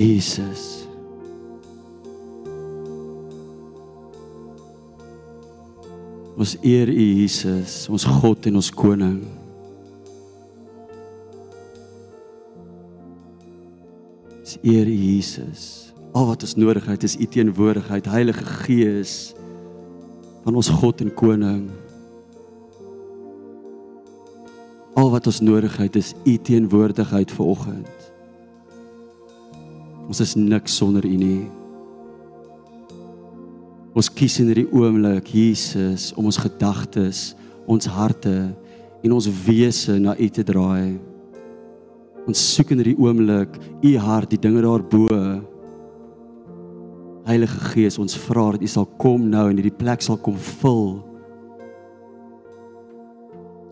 Jesus. Ons eer U Jesus, ons God en ons koning. Ons eer U Jesus. Al wat ons nodig het is U teenwoordigheid, Heilige Gees van ons God en koning. Al wat ons nodig het is U teenwoordigheid vanoggend. Ons is niks sonder U nie. Ons kies in hierdie oomblik Jesus om ons gedagtes, ons harte en ons wese na U te draai. Ons soek in hierdie oomblik U hart, die dinge daarbo. Heilige Gees, ons vra dat U sal kom nou en hierdie plek sal kom vul.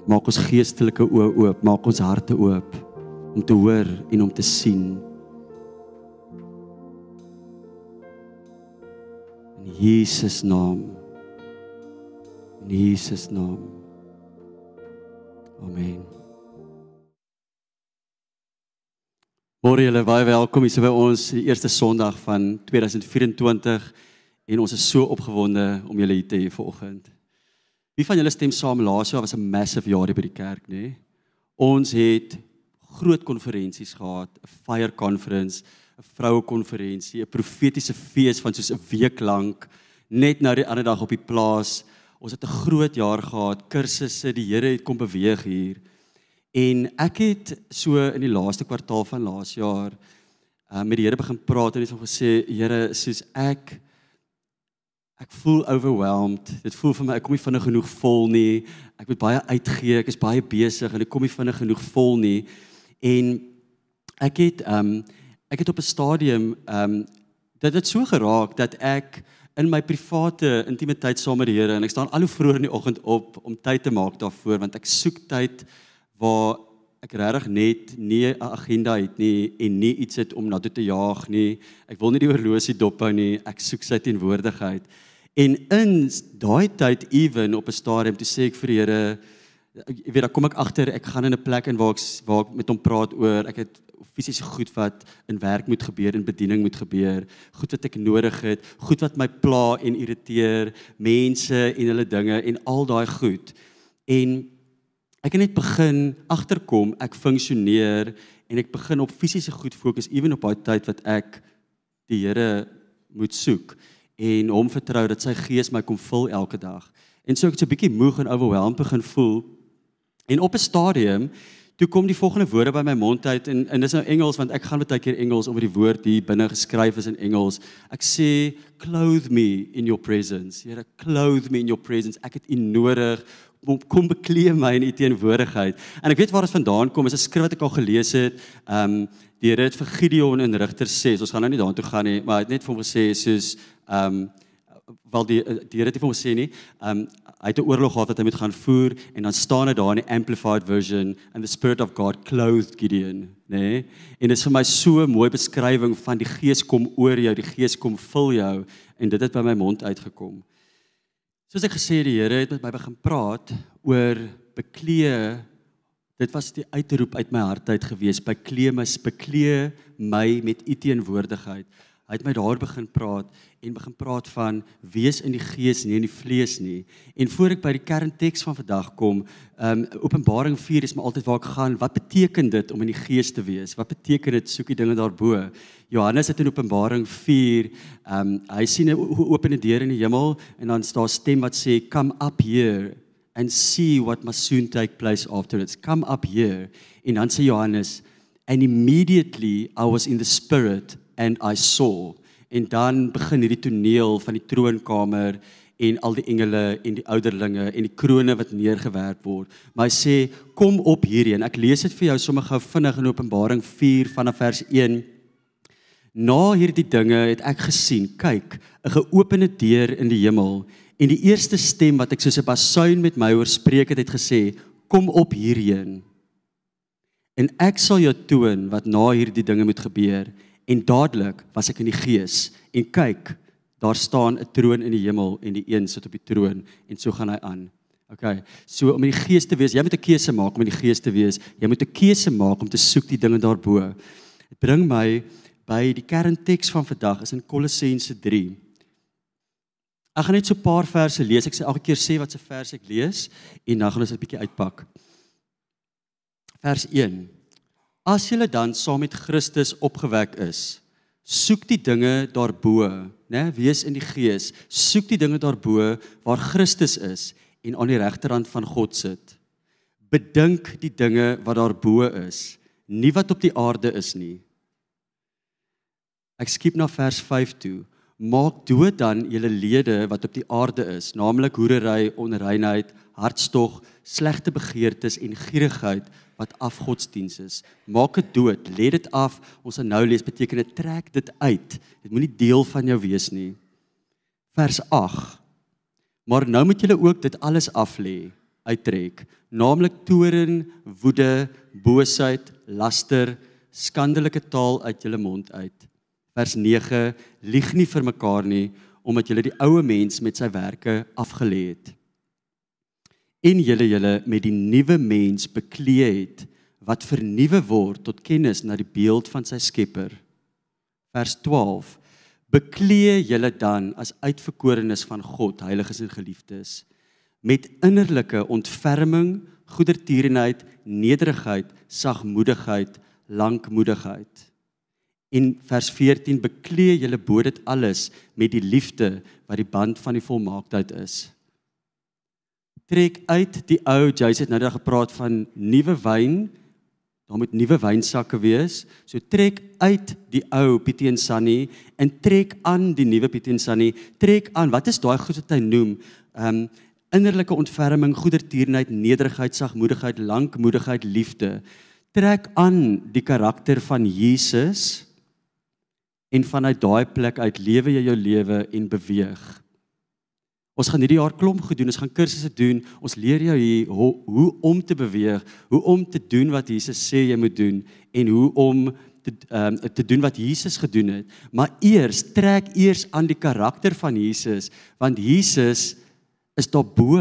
Maak ons geestelike oë oop, maak ons harte oop om te hoor en om te sien. Jesus naam. In Jesus naam. Amen. Môre julle baie welkom hier by ons die eerste Sondag van 2024 en ons is so opgewonde om julle hier te hê vanoggend. Wie van julle stem saam laas jaar was 'n massive jaar hier by die kerk, nê? Nee? Ons het groot konferensies gehad, 'n fire conference, 'n vroue konferensie, 'n profetiese fees van soos 'n week lank net nou die ander dag op die plaas. Ons het 'n groot jaar gehad, kursusse, die Here het kom beweeg hier. En ek het so in die laaste kwartaal van laas jaar uh, met die Here begin praat en het hom gesê, Here, soos ek ek voel overwhelmed. Dit voel vir my ek kom nie vinnig genoeg vol nie. Ek moet baie uitgee, ek is baie besig en ek kom nie vinnig genoeg vol nie. En ek het um ek het op 'n stadium ehm um, dit het so geraak dat ek in my private intimiteit saam met die Here en ek staan al hoe vroeër in die oggend op om tyd te maak daarvoor want ek soek tyd waar ek regtig net nie 'n agenda het nie en nie iets het om na toe te jaag nie. Ek wil nie die horlosie dophou nie. Ek soek sy teenwoordigheid. En in daai tyd ewen op 'n stadium toe sê ek vir die Here ek weet dan kom ek agter ek gaan in 'n plek in waar ek waar ek met hom praat oor ek het fisiese goed wat in werk moet gebeur en bediening moet gebeur, goed wat ek nodig het, goed wat my pla en irriteer, mense en hulle dinge en al daai goed. En ek het net begin agterkom ek funksioneer en ek begin op fisiese goed fokus ewen op daai tyd wat ek die Here moet soek en hom vertrou dat sy gees my kom vul elke dag. En so ek het so 'n bietjie moeg en overwhelmed begin voel. En op 'n stadium toe kom die volgende woorde by my mond uit en en dis nou Engels want ek gaan baie keer Engels omdat die woord hier binne geskryf is in Engels. Ek sê clothe me in your presence. Here clothe me in your presence. Ek het U nodig om kom bekleë my in U teenwoordigheid. En ek weet waar dit vandaan kom. Is 'n skrif wat ek al gelees het. Ehm um, die Here het vir Gideon in Rigters 6. Ons gaan nou nie daartoe gaan nie, maar hy het net vir hom gesê soos ehm um, wel die die Here het vir hom gesê nie. Um, hy het 'n oorlog gehad wat hy moet gaan voer en dan staan dit daar in die amplified version and the spirit of God clothed Gideon, né? Nee? En dit is vir my so 'n mooi beskrywing van die Gees kom oor jou, die Gees kom vul jou en dit het by my mond uitgekom. Soos ek gesê die Here het met my begin praat oor beklee Dit was die uitroep uit my hart uit gewees by kleemis beklee my met u teenwoordigheid. Hy het my daar begin praat en begin praat van wees in die gees nie in die vlees nie. En voor ek by die kernteks van vandag kom, ehm um, Openbaring 4 is my altyd waar ek gaan. Wat beteken dit om in die gees te wees? Wat beteken dit soek die dinge daarbo? Johannes het in Openbaring 4, ehm um, hy sien 'n opene deur in die hemel en dan staan 'n stem wat sê come up here and see what must soon take place after it's come up here. En dan sê Johannes and immediately I was in the spirit and I saw en dan begin hierdie toneel van die troonkamer en al die engele en die ouderlinge en die krones wat neergewerp word. Maar hy sê kom op hierheen. Ek lees dit vir jou sommer gou vinnig in Openbaring 4 vanaf vers 1. Na hierdie dinge het ek gesien, kyk, 'n geopende deur in die hemel en die eerste stem wat ek soos 'n basuin met my hoor spreek het, het gesê: "Kom op hierheen." En ek sal jou toon wat na hierdie dinge moet gebeur en dadelik was ek in die gees en kyk daar staan 'n troon in die hemel en die een sit op die troon en so gaan hy aan. OK. So om in die gees te wees, jy moet 'n keuse maak om in die gees te wees. Jy moet 'n keuse maak om te soek die dinge daarbo. Dit bring my by die kernteks van vandag is in Kolossense 3. Ek gaan net so 'n paar verse lees. Ek sê elke keer sê wat se vers ek lees en dan gaan ons dit 'n bietjie uitpak. Vers 1. As julle dan saam met Christus opgewek is, soek die dinge daarbo, né? Wees in die gees. Soek die dinge daarbo waar Christus is en aan die regterhand van God sit. Bedink die dinge wat daarbo is, nie wat op die aarde is nie. Ek skiep na vers 5 toe. Maak dood dan julle lede wat op die aarde is, naamlik hoerery, onreinheid, hartstog, slegte begeertes en gierigheid wat afgodsdiens is. Maak dit dood, lê dit af. Ons gaan nou lees beteken dit trek dit uit. Dit moenie deel van jou wees nie. Vers 8. Maar nou moet julle ook dit alles af lê, uittrek, naamlik toorn, woede, boosheid, laster, skandelike taal uit julle mond uit. Vers 9: Lieg nie vir mekaar nie, omdat julle die ou mens met sy werke afgelê het. En julle julle met die nuwe mens bekleë het wat vernuwe word tot kennis na die beeld van sy Skepper. Vers 12 bekleë julle dan as uitverkorenes van God, heiliges en geliefdes, met innerlike ontferming, goedertierenheid, nederigheid, sagmoedigheid, lankmoedigheid. In vers 14 bekleë julle bo dit alles met die liefde wat die band van die volmaaktheid is. Trek uit die ou, jy het nou net gepraat van nuwe wyn Daar moet nuwe wynsakke wees. So trek uit die ou Pietie en Sunny en trek aan die nuwe Pietie en Sunny. Trek aan. Wat is daai goed wat hy noem? Ehm um, innerlike ontferming, goedertierenheid, nederigheid, sagmoedigheid, lankmoedigheid, liefde. Trek aan die karakter van Jesus en vanuit daai plek uit lewe jy jou lewe en beweeg. Ons gaan hierdie jaar klomp gedoen, ons gaan kursusse doen. Ons leer jou hier hoe, hoe om te beweeg, hoe om te doen wat Jesus sê jy moet doen en hoe om te ehm um, te doen wat Jesus gedoen het. Maar eers trek eers aan die karakter van Jesus, want Jesus is daarbo.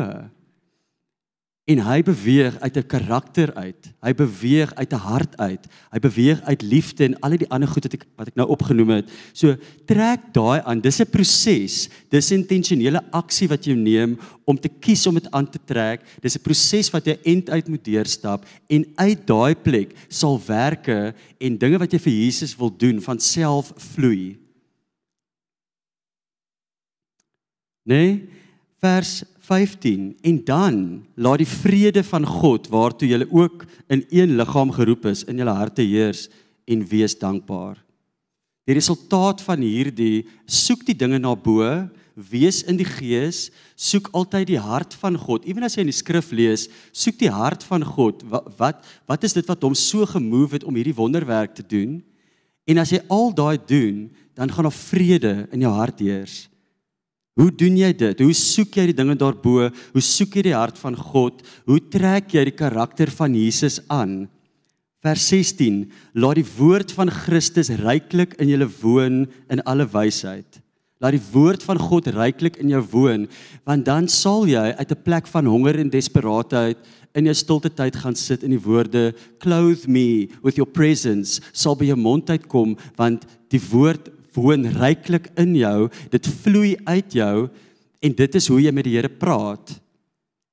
En hy beweeg uit 'n karakter uit. Hy beweeg uit 'n hart uit. Hy beweeg uit liefde en al die ander goed wat ek wat ek nou opgenoem het. So trek daai aan. Dis 'n proses. Dis 'n intentionele aksie wat jy neem om te kies om dit aan te trek. Dis 'n proses wat jy end uit moet deurstap en uit daai plek sal werke en dinge wat jy vir Jesus wil doen van self vloei. Nee, vers 15 en dan laat die vrede van God waartoe julle ook in een liggaam geroep is in julle harte heers en wees dankbaar. Die resultaat van hierdie soek die dinge na bo, wees in die gees, soek altyd die hart van God. Ewen as jy in die skrif lees, soek die hart van God. Wat wat, wat is dit wat hom so gemove het om hierdie wonderwerk te doen? En as jy al daai doen, dan gaan daar vrede in jou hart heers. Hoe doen jy dit? Hoe soek jy die dinge daarbo? Hoe soek jy die hart van God? Hoe trek jy die karakter van Jesus aan? Vers 16: Laat die woord van Christus ryklik in julle woon in alle wysheid. Laat die woord van God ryklik in jou woon, want dan sal jy uit 'n plek van honger en desperaatheid in jou stilte tyd gaan sit in die woorde clothe me with your presence sal by jou mond uitkom want die woord woon ryklik in jou, dit vloei uit jou en dit is hoe jy met die Here praat.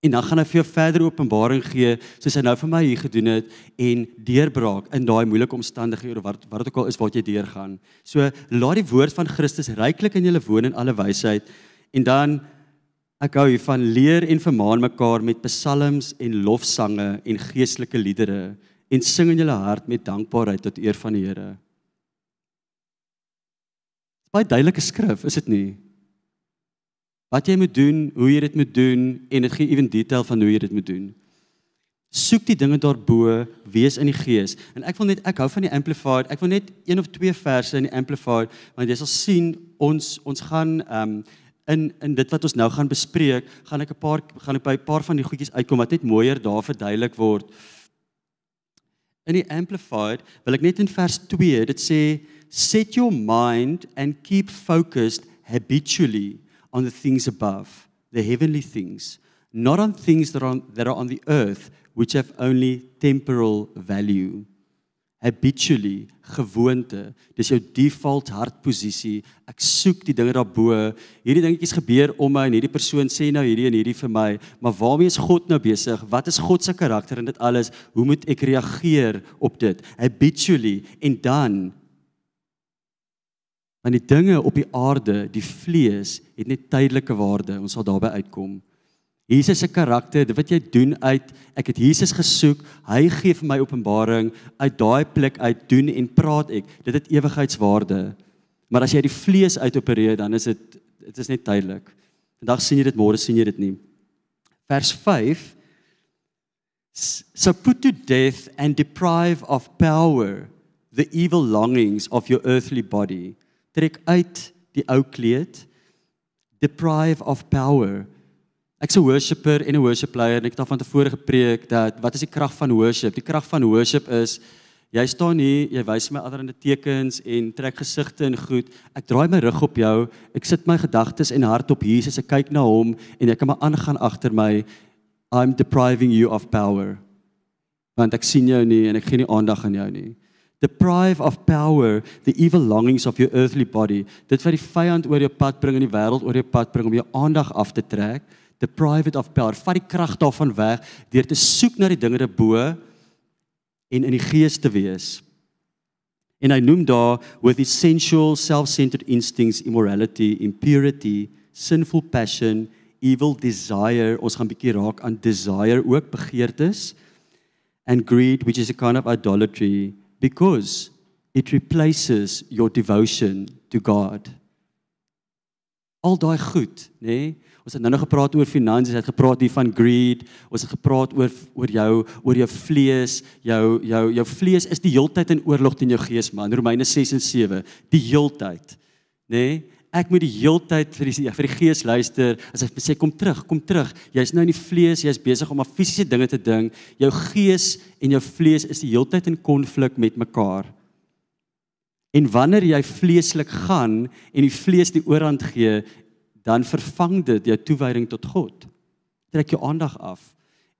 En dan gaan hy vir jou verder openbaring gee soos hy nou vir my hier gedoen het en deurbraak in daai moeilike omstandighede of wat wat dit ook al is wat jy deurgaan. So laat die woord van Christus ryklik in julle woon in alle wysheid en dan ek hou hiervan leer en vermaan mekaar met psalms en lofsange en geestelike liedere en sing in julle hart met dankbaarheid tot eer van die Here baie duidelike skrif, is dit nie? Wat jy moet doen, hoe jy dit moet doen en dit gee ewen detail van hoe jy dit moet doen. Soek die dinge daarbo, wees in die gees. En ek wil net ek hou van die amplified. Ek wil net een of twee verse in die amplified want jy sal sien ons ons gaan ehm um, in in dit wat ons nou gaan bespreek, gaan ek 'n paar gaan ek by 'n paar van die goedjies uitkom wat net mooier daar verduidelik word. In die amplified wil ek net in vers 2 dit sê set your mind and keep focused habitually on the things above, the heavenly things, not on things that are on, that are on the earth, which have only temporal value. Habitually gewoonte. Dis jou default hartposisie. Ek soek die dinge daarbo. Hierdie dingetjies gebeur om my en hierdie persoon sê nou hierdie en hierdie vir my. Maar waarmee is God nou besig? Wat is God se karakter in dit alles? Hoe moet ek reageer op dit? Habitually. En dan want die dinge op die aarde die vlees het net tydelike waarde. Ons sal daarby uitkom Jesus se karakter, dit wat jy doen uit ek het Jesus gesoek, hy gee vir my openbaring uit daai plek uit doen en praat ek. Dit het ewigheidswaarde. Maar as jy die vlees uitopereer, dan is dit dit is net tydelik. Vandag sien jy dit, môre sien jy dit nie. Vers 5 So put to death and deprive of power the evil longings of your earthly body. Trek uit die ou kleed. Deprive of power Ek's 'n worshipper en 'n worship leier en ek het al van tevore gepreek dat wat is die krag van worship? Die krag van worship is jy staan hier, jy wys my allerlei tekens en trek gesigte en goed. Ek draai my rug op jou. Ek sit my gedagtes en hart op Jesus. Ek kyk na hom en ek kan maar aangaan agter my. I'm depriving you of power. Want ek sien jou nie en ek gee nie aandag aan jou nie. Deprive of power the evil longings of your earthly body. Dit wat die vyand oor jou pad bring in die wêreld oor jou pad bring om jou aandag af te trek deprive it of power. Vat die krag daarvan weg deur te soek na die dinge daarbo en in die gees te wees. En hy noem daar with essential self-centered instincts, immorality, impurity, sinful passion, evil desire. Ons gaan bietjie raak aan desire ook begeertes and greed which is a kind of idolatry because it replaces your devotion to God. Al daai goed, nê? Nee? Ons het nou nog gepraat oor finansies, het gepraat hier van greed, ons het gepraat oor oor jou oor jou vlees, jou jou jou vlees is die heeltyd in oorlog teen jou gees man. Romeine 6 en 7, die heeltyd. Nê? Nee? Ek moet die heeltyd vir die vir die gees luister. As hy sê kom terug, kom terug. Jy's nou in die vlees, jy's besig om aan fisiese dinge te dink. Jou gees en jou vlees is die heeltyd in konflik met mekaar. En wanneer jy vleeslik gaan en die vlees die oorhand gee dan vervang dit jou toewyding tot God. Trek jou aandag af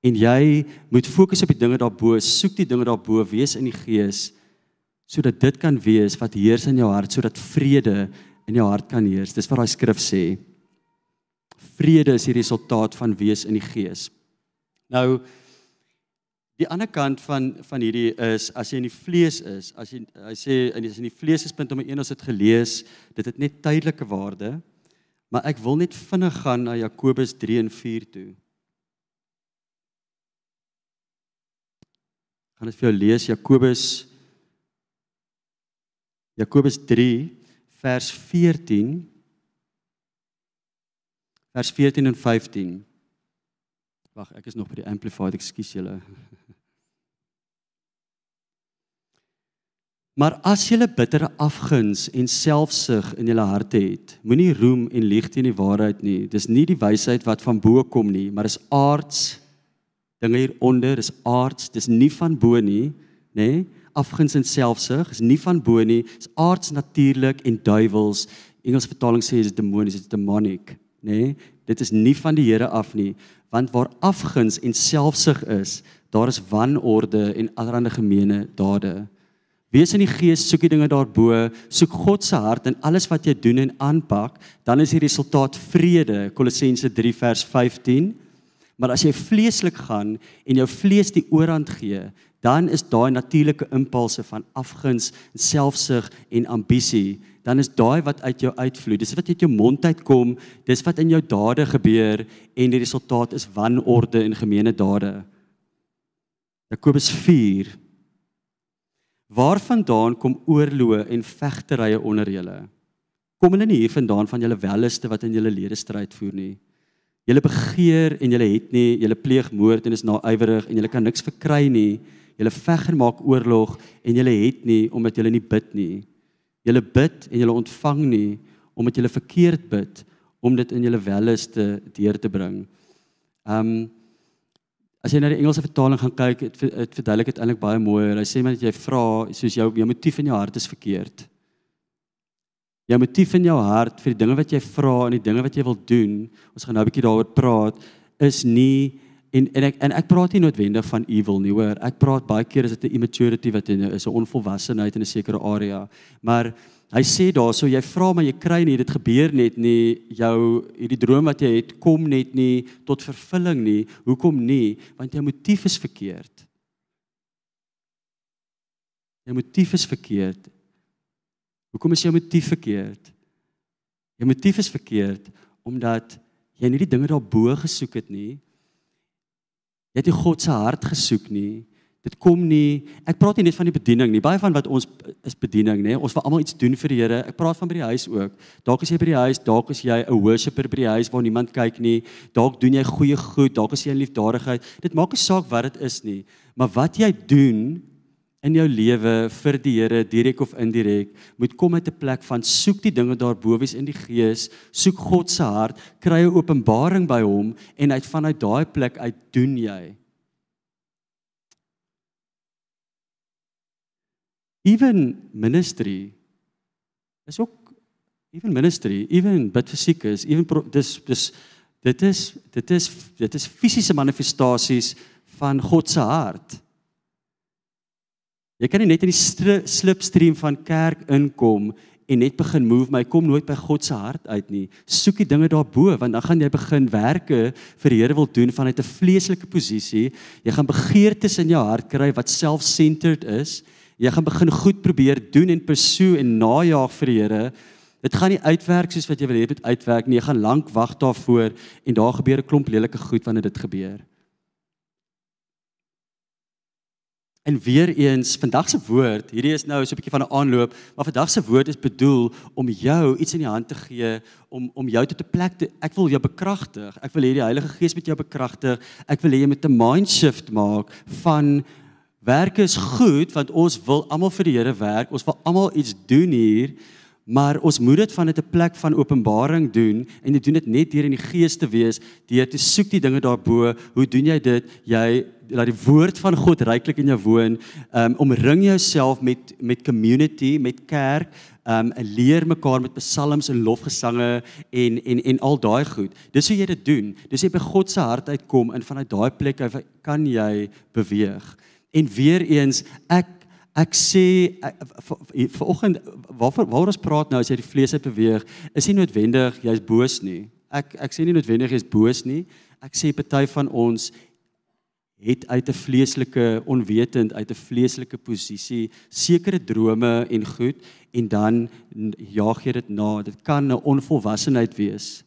en jy moet fokus op die dinge daarbo, soek die dinge daarbo, wees in die gees sodat dit kan wees wat heers in jou hart sodat vrede in jou hart kan heers. Dis wat daai skrif sê. Vrede is die resultaat van wees in die gees. Nou die ander kant van van hierdie is as jy in die vlees is, as jy hy sê in die, in die vlees is punt om 1 ons het gelees, dit het net tydelike waarde. Maar ek wil net vinnig gaan na Jakobus 3 en 4 toe. Gaan dit vir jou lees Jakobus Jakobus 3 vers 14 vers 14 en 15. Wag, ek is nog by die amplified, ekskuus julle. Maar as jy bittere afguns en selfsug in jou harte het, moenie roem en lieg teen die waarheid nie. Dis nie die wysheid wat van bo kom nie, maar is aards dinge hieronder, is aards, dis nie van bo nie, nê? Nee? Afguns en selfsug is nie van bo nie, is aards natuurlik en duiwels. Engels vertaling sê is demonies, is demonic, nê? Nee? Dit is nie van die Here af nie, want waar afguns en selfsug is, daar is wanorde en allerlei gemeene dade. Wees in die gees, soek die dinge daarbo, soek God se hart in alles wat jy doen en aanpak, dan is die resultaat vrede. Kolossense 3 vers 15. Maar as jy vleeslik gaan en jou vlees die oorhand gee, dan is daai natuurlike impulse van afguns, selfsug en ambisie, dan is daai wat uit jou uitvloei. Dis wat uit jou mond uitkom, dis wat in jou dade gebeur en die resultaat is wanorde en gemeene dade. Jakobus 4 Waarvandaan kom oorloë en vegterye onder julle? Kom hulle nie hier vandaan van julle welliste wat in julle lede stryd voer nie? Julle begeer en julle het nie, julle pleeg moord en is naaiwerig en julle kan niks verkry nie. Julle veg en maak oorlog en julle het nie omdat julle nie bid nie. Julle bid en julle ontvang nie omdat julle verkeerd bid om dit in julle welliste deur te bring. Um As jy na die Engelse vertaling gaan kyk, dit dit verduidelik dit eintlik baie mooi. Hy sê maar dat jy vra soos jou jou motief in jou hart is verkeerd. Jou motief in jou hart vir die dinge wat jy vra en die dinge wat jy wil doen, ons gaan nou 'n bietjie daaroor praat, is nie En en ek en ek praat nie noodwendig van evil nie, hoor. Ek praat baie keer is dit 'n immaturity wat in is 'n onvolwassenheid in 'n sekere area. Maar hy sê daarso jy vra maar jy kry nie dit gebeur net nie jou hierdie droom wat jy het kom net nie tot vervulling nie. Hoekom nie? Want jou motief is verkeerd. Jou motief is verkeerd. Hoekom is jou motief verkeerd? Jou motief is verkeerd omdat jy nie die dinge daarbo gesoek het nie. Jy het nie God se hart gesoek nie. Dit kom nie. Ek praat nie net van die bediening nie. Baie van wat ons is bediening, nê. Ons wil almal iets doen vir die Here. Ek praat van by die huis ook. Dalk is jy by die huis, dalk is jy 'n worshipper by die huis waar niemand kyk nie. Dalk doen jy goeie goed, dalk is jy in liefdadigheid. Dit maak nie saak wat dit is nie. Maar wat jy doen in jou lewe vir die Here direk of indirek moet kom uit 'n plek van soek die dinge daarbo wie's in die gees, soek God se hart, kry 'n openbaring by hom en uit vanuit daai plek uit doen jy. Even ministry is ook even ministry, even bid vir siekes, even dis dis dit is dit is dit is fisiese manifestasies van God se hart. Jy kan nie net in die slipstream van kerk inkom en net begin move my kom nooit by God se hart uit nie. Soek die dinge daarbo want dan gaan jy begin werke vir die Here wil doen vanuit 'n vleeslike posisie. Jy gaan begeertes in jou hart kry wat self-centered is. Jy gaan begin goed probeer doen en pursue en najag vir die Here. Dit gaan nie uitwerk soos wat jy wil hê dit uitwerk nie. Jy gaan lank wag daarvoor en daar gebeur 'n klomp lelike goed wanneer dit gebeur. En weer eens, vandag se woord, hierdie is nou so 'n bietjie van 'n aanloop, maar vandag se woord is bedoel om jou iets in die hand te gee om om jou tot 'n plek te ek wil jou bekragtig. Ek wil hê die Heilige Gees moet jou bekragtig. Ek wil hê jy moet 'n mind shift maak van werk is goed want ons wil almal vir die Here werk. Ons wil almal iets doen hier. Maar ons moet dit van 'n plek van openbaring doen en jy doen dit net deur in die gees te wees, deur te soek die dinge daarbo. Hoe doen jy dit? Jy laat die woord van God ryklik in jou woon. Um omring jouself met met community, met kerk, um leer mekaar met psalms en lofgesange en en en al daai goed. Dis hoe jy dit doen. Dis jy by God se hart uitkom en vanuit daai plek kan jy beweeg. En weer eens ek ek sê vanoggend waarvoor waar ons praat nou as jy die vlees uit beweeg, is nie noodwendig jy's boos nie. Ek ek sê nie noodwendig jy's boos nie. Ek sê party van ons het uit 'n vleeslike onwetend uit 'n vleeslike posisie sekere drome en goed en dan jaag jy dit na dit kan 'n onvolwassenheid wees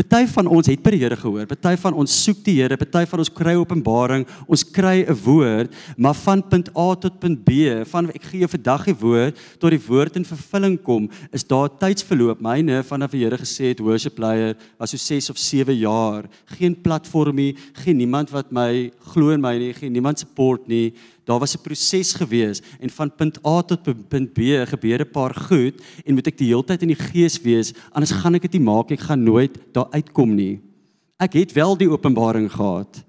Party van ons het by die Here gehoor. Party van ons soek die Here. Party van ons kry openbaring. Ons kry 'n woord, maar van punt A tot punt B, van ek gee jou vandag die woord tot die woord in vervulling kom, is daar tydsverloop. Myne vanaf die Here gesê het worship leier was so 6 of 7 jaar. Geen platform nie, geen niemand wat my glo in my nie, geen niemand support nie. Daar was 'n proses gewees en van punt A tot punt B gebeur 'n paar goed en moet ek die hele tyd in die gees wees anders gaan ek dit nie maak ek gaan nooit daar uitkom nie. Ek het wel die openbaring gehad.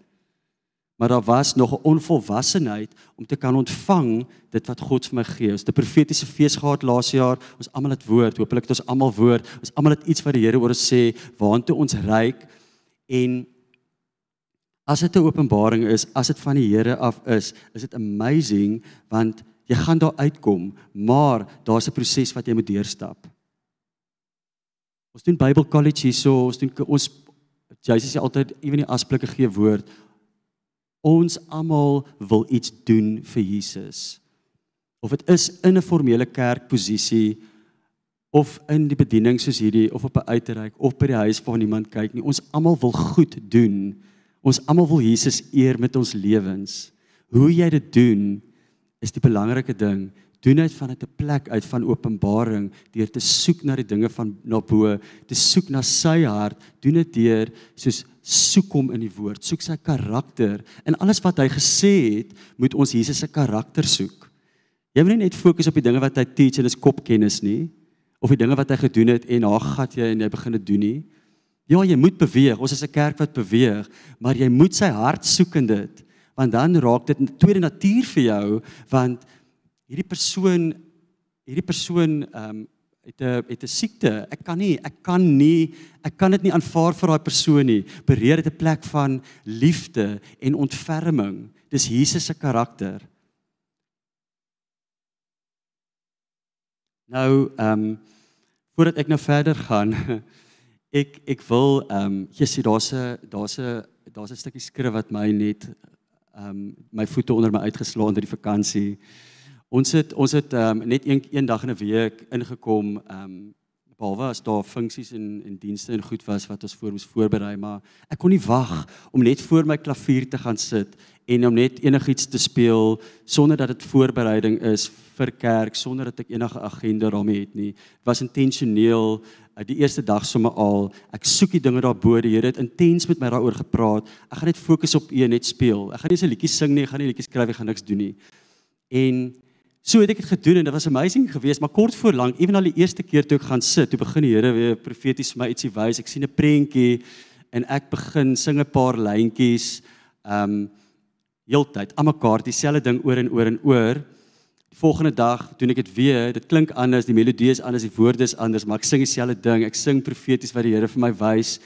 Maar daar was nog 'n onvolwassenheid om te kan ontvang dit wat God vir my gee. Ons het 'n profetiese fees gehad laas jaar. Ons almal het woord. Hoopelik het ons almal woord. Ons almal het iets wat die Here oor ons sê, waantoe ons reik en As dit 'n openbaring is, as dit van die Here af is, is dit amazing want jy gaan daar uitkom, maar daar's 'n proses wat jy moet deurstap. Ons doen Bible College hierso, ons doen ons Jesus sê altyd ewen die asblikke gee woord. Ons almal wil iets doen vir Jesus. Of dit is in 'n formele kerkposisie of in die bediening soos hierdie of op 'n uitreik of by die huis waar niemand kyk nie. Ons almal wil goed doen. Ons almal wil Jesus eer met ons lewens. Hoe jy dit doen is die belangrike ding. Doen dit vanuit 'n plek uit van openbaring deur te soek na die dinge van na bo, te soek na sy hart. Doen dit deur soos soek hom in die woord, soek sy karakter. En alles wat hy gesê het, moet ons Jesus se karakter soek. Jy moet nie net fokus op die dinge wat hy teach en dis kopkennis nie, of die dinge wat hy gedoen het en haar gat jy en jy begin dit doen nie. Ja, jy moet beweeg. Ons is 'n kerk wat beweeg, maar jy moet sy hart soek in dit, want dan raak dit tweede natuur vir jou, want hierdie persoon hierdie persoon ehm um, het 'n het 'n siekte. Ek kan nie, ek kan nie, ek kan dit nie aanvaar vir daai persoon nie. Bereer dit 'n plek van liefde en ontferming. Dis Jesus se karakter. Nou, ehm um, voordat ek nou verder gaan, ek ek wil ehm um, jy sien daar's 'n daar's 'n daar's 'n stukkie skrif wat my net ehm um, my voete onder my uitgeslaan het die vakansie. Ons het ons het um, net een een dag in 'n week ingekom ehm um, behalwe as daar funksies en en dienste en goed was wat ons voor moes voorberei, maar ek kon nie wag om net voor my klavier te gaan sit en om net enigiets te speel sonder dat dit voorbereiding is vir kerk, sonder dat ek enige agenda daarmee het nie. Dit was intentioneel uh, die eerste dag sommer al. Ek soek die dinge daarbo. Die Here het intens met my daaroor gepraat. Ek gaan net fokus op een net speel. Ek gaan nie se liedjies sing nie, ek gaan nie liedjies skryf, ek gaan niks doen nie. En So het ek dit gedoen en dit was amazing geweest, maar kort voor lank, ewen al die eerste keer toe ek gaan sit, toe begin die Here weer profeties vir my ietsie wys. Ek sien 'n prentjie en ek begin sing 'n paar lyntjies. Um heeltyd, almekaar dieselfde ding oor en oor en oor. Die volgende dag doen ek dit weer. Dit klink anders, die melodie is anders, die woorde is anders, maar ek sing dieselfde ding. Ek sing profeties wat die Here vir my wys.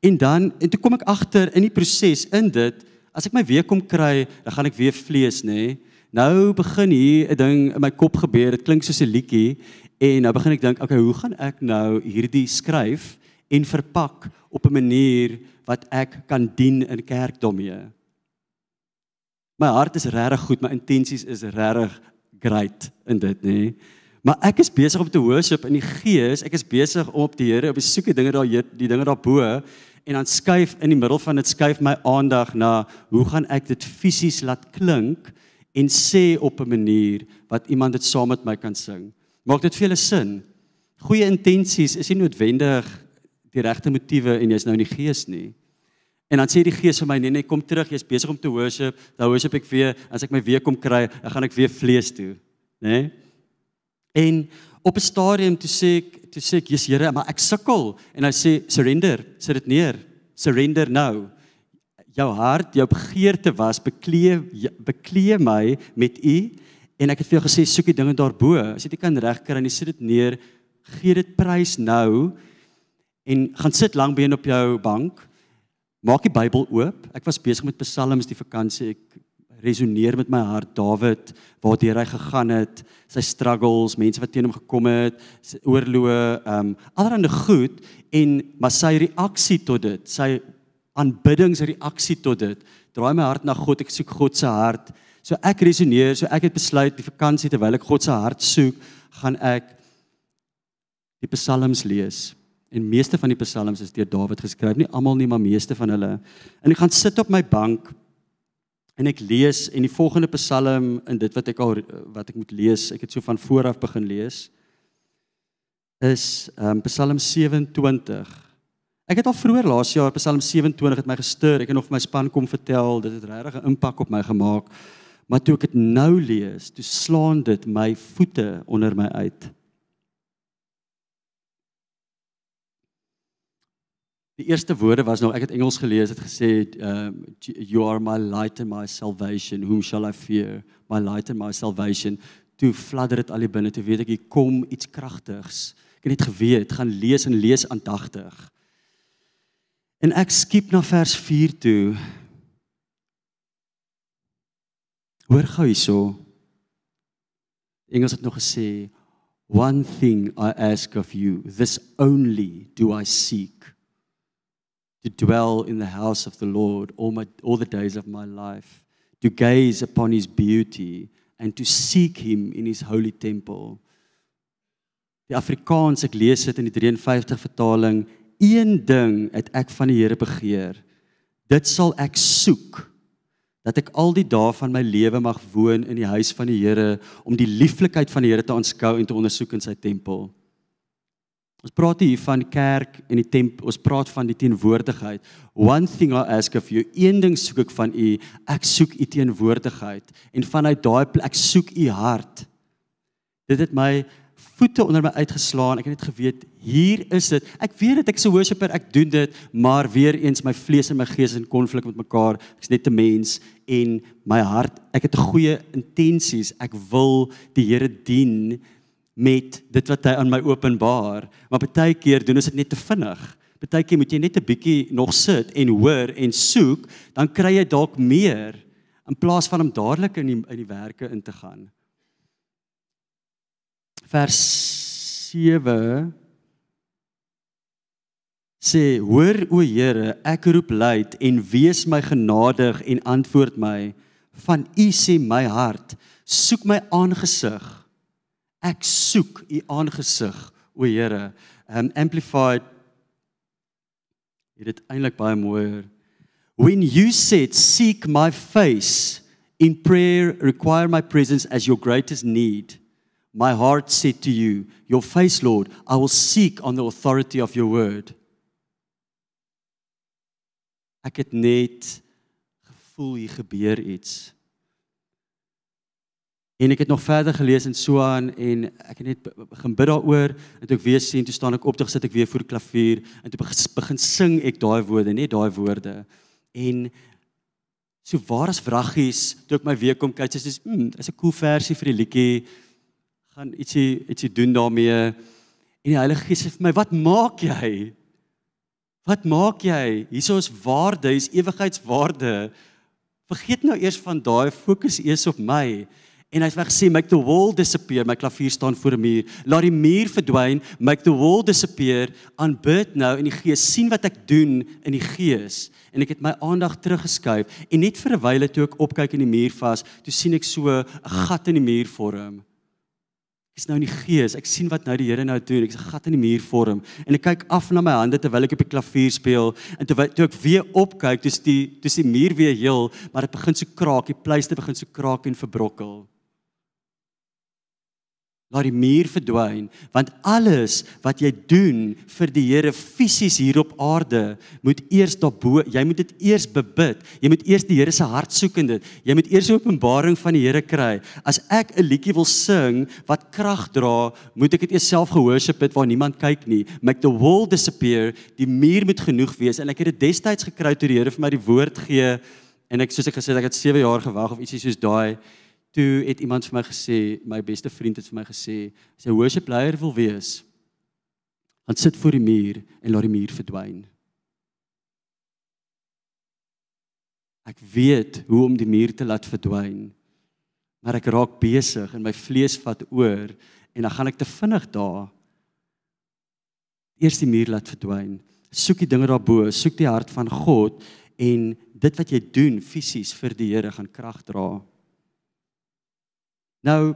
En dan en toe kom ek agter in die proses in dit, as ek my weer kom kry, dan gaan ek weer vlees, nê? Nee? Nou begin hier 'n ding in my kop gebeur. Dit klink soos 'n liedjie en nou begin ek dink, okay, hoe gaan ek nou hierdie skryf en verpak op 'n manier wat ek kan dien in kerk daarmee? My hart is regtig goed, my intensies is regtig great in dit, nê? Maar ek is besig om te worship in die gees. Ek is besig om op die Here op die soeke dinge daar die dinge daarbo en dan skuif in die middel van dit skuif my aandag na hoe gaan ek dit fisies laat klink? en sê op 'n manier wat iemand dit saam met my kan sing. Maak dit vir julle sin? Goeie intensies is nie noodwendig die regte motiewe en jy's nou in die gees nie. En dan sê die gees vir my nee nee kom terug jy's besig om te worship, dan worship ek weer as ek my weer kom kry, dan gaan ek weer vlees toe, nê? Nee? En op 'n stadium toe sê ek toe sê ek Jesus Here, maar ek sukkel en hy sê surrender, sit dit neer. Surrender nou jou hart, jou begeerte was beklee beklee my met u en ek het vir jou gesê soek die dinge daarbo. As jy dit kan regkry en jy sit dit neer, gee dit prys nou en gaan sit lank been op jou bank. Maak die Bybel oop. Ek was besig met Psalms die vakansie. Ek resoneer met my hart Dawid waartoe hy gegaan het, sy struggles, mense wat teen hom gekom het, oorloë, ehm um, allerlei goed en maar sy reaksie tot dit, sy aanbiddingsreaksie tot dit. Draai my hart na God, ek soek God se hart. So ek resoneer, so ek het besluit die vakansie terwyl ek God se hart soek, gaan ek die psalms lees. En meeste van die psalms is deur Dawid geskryf, nie almal nie, maar meeste van hulle. En ek gaan sit op my bank en ek lees en die volgende psalm in dit wat ek al wat ek moet lees, ek het so van voor af begin lees is um, Psalm 27 Ek het al vroeër laas jaar Psalm 27 het my gestuur. Ek het nog vir my span kom vertel, dit het regtig 'n impak op my gemaak. Maar toe ek dit nou lees, toe slaan dit my voete onder my uit. Die eerste woorde was nou ek het Engels gelees het gesê um you are my light and my salvation. Whom shall i fear? My light and my salvation. Toe fladder dit al die binne toe weet ek hier kom iets kragtigs. Ek het net geweet gaan lees en lees aandagtig En ek skiep na vers 4 toe. Hoor gou hierso. Engels het nog gesê, "One thing I ask of you, this only do I seek, to dwell in the house of the Lord all my all the days of my life, to gaze upon his beauty and to seek him in his holy temple." Die Afrikaans, ek lees dit in die 53 vertaling, een ding het ek van die Here begeer. Dit sal ek soek dat ek al die dae van my lewe mag woon in die huis van die Here om die lieflikheid van die Here te aanskou en te ondersoek in sy tempel. Ons praat hier van kerk en die tempel. Ons praat van die teenwoordigheid. One thing I ask of you, een ding soek ek van u, ek soek u teenwoordigheid en vanuit daai plek ek soek u hart. Dit het my voete onder my uitgeslaan. Ek het net geweet hier is dit. Ek weet dit ek 'n worshipper, ek doen dit, maar weer eens my vlees en my gees in konflik met mekaar. Ek's net 'n mens en my hart, ek het goeie intensies. Ek wil die Here dien met dit wat hy aan my openbaar, maar baie keer doen ons dit net te vinnig. Baie keer moet jy net 'n bietjie nog sit en hoor en soek, dan kry jy dalk meer in plaas van om dadelik in die in die werke in te gaan. Vers 7 sê hoor o Here ek roep luid en wees my genadig en antwoord my van u sê my hart soek my aangesig ek soek u aangesig o Here um amplified dit eintlik baie mooier when you said seek my face in prayer require my presence as your greatest need my heart said to you your face lord i will seek on the authority of your word Ek het net gevoel hier gebeur iets. En ek het nog verder gelees in Suan en ek het net begin bid daaroor en toe ek weer sien toe staan ek op toe sit ek weer voor die klavier en toe begin sing ek daai woorde net daai woorde en so waar as wraggies toe ek my weer kom kyk sê dis mm, is 'n cool versie vir die liedjie gaan ietsie ietsie doen daarmee en die Heilige Gees sê vir my wat maak jy Wat maak jy? Hierso is waarde, hier's ewigheidswaarde. Vergeet nou eers van daai fokus eers op my. En hy's weg sê make the wall disappear. My klavier staan voor 'n muur. Laat die muur verdwyn. Make the wall disappear. Aanbid nou in die gees. sien wat ek doen in die gees. En ek het my aandag teruggeskuif en net vir 'n wyle toe ek opkyk in die muur vas, toe sien ek so 'n gat in die muur vorm. Ek is nou in die gees. Ek sien wat nou die Here nou doen. Ek se gat in die muur vorm en ek kyk af na my hande terwyl ek op die klavier speel en terwyl toe ek weer opkyk, dis die dis die muur weer heel, maar dit begin so kraak, die pleister begin so kraak en verbrokkel laat die muur verdwyn want alles wat jy doen vir die Here fisies hier op aarde moet eers daarbo jy moet dit eers bebid. Jy moet eers die Here se hart soek in dit. Jy moet eers 'n openbaring van die Here kry. As ek 'n liedjie wil sing wat krag dra moet ek dit eers self gehoorship het waar niemand kyk nie. Make the wall disappear. Die muur moet genoeg wees. En ek het dit destyds gekry toe die Here vir my die woord gee. En ek soos ek gesê het ek het 7 jaar gewag of ietsie soos daai toe het iemand vir my gesê, my beste vriend het vir my gesê, as jy worship leier wil wees, dan sit voor die muur en laat die muur verdwyn. Ek weet hoe om die muur te laat verdwyn. Maar ek raak besig en my vlees vat oor en dan gaan ek te vinnig daar. Eers die muur laat verdwyn. Soek die dinge daarbo, soek die hart van God en dit wat jy doen fisies vir die Here gaan krag dra. Nou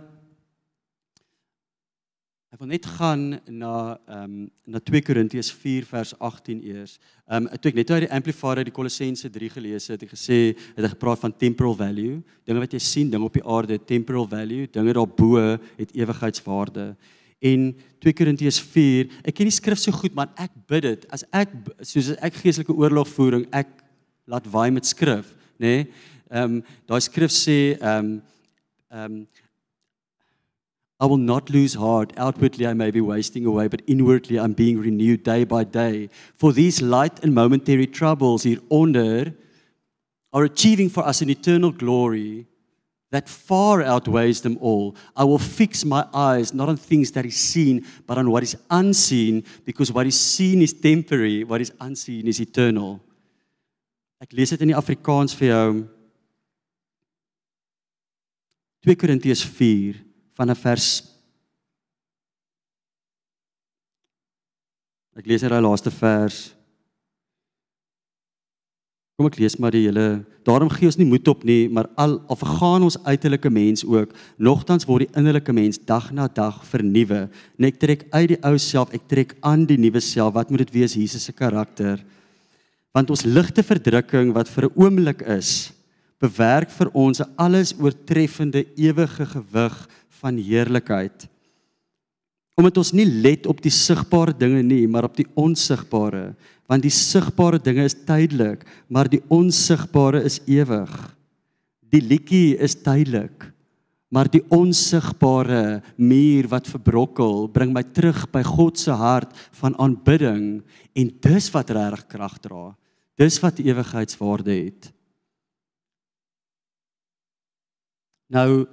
ek wil net gaan na ehm um, na 2 Korintiërs 4 vers 18 eers. Ehm um, toe ek net uit die Amplified uit die Kolossense 3 gelees het, het ek gesê het hy gepraat van temporal value, dinge wat jy sien, dinge op die aarde temporal value, dinge daarbo het ewigheidswaarde. En 2 Korintiërs 4, ek ken die skrif so goed, maar ek bid dit as ek soos ek geestelike oorlogvoering, ek laat waai met skrif, nê? Nee? Ehm um, daai skrif sê ehm um, ehm um, I will not lose heart. Outwardly, I may be wasting away, but inwardly, I'm being renewed day by day. For these light and momentary troubles hieronder are achieving for us an eternal glory that far outweighs them all. I will fix my eyes not on things that is seen, but on what is unseen, because what is seen is temporary, what is unseen is eternal. Ek lees dit in die Afrikaans vir jou. 2 Korintiërs 4 van 'n vers Ek lees hier daai laaste vers. Kom ek lees maar die hele. Daarom gee ons nie moed op nie, maar al of gaan ons uiterlike mens ook, nogtans word die innerlike mens dag na dag vernuwe. Net trek uit die ou self, ek trek aan die nuwe self. Wat moet dit wees? Jesus se karakter. Want ons ligte verdrukking wat vir 'n oomblik is, bewerk vir ons 'n alles oortreffende ewige gewig van heerlikheid. Omdat ons nie let op die sigbare dinge nie, maar op die onsigbare, want die sigbare dinge is tydelik, maar die onsigbare is ewig. Die liedjie is tydelik, maar die onsigbare muur wat verbrokkel, bring my terug by God se hart van aanbidding en dis wat regtig krag dra. Dis wat ewigheidswaarde het. Nou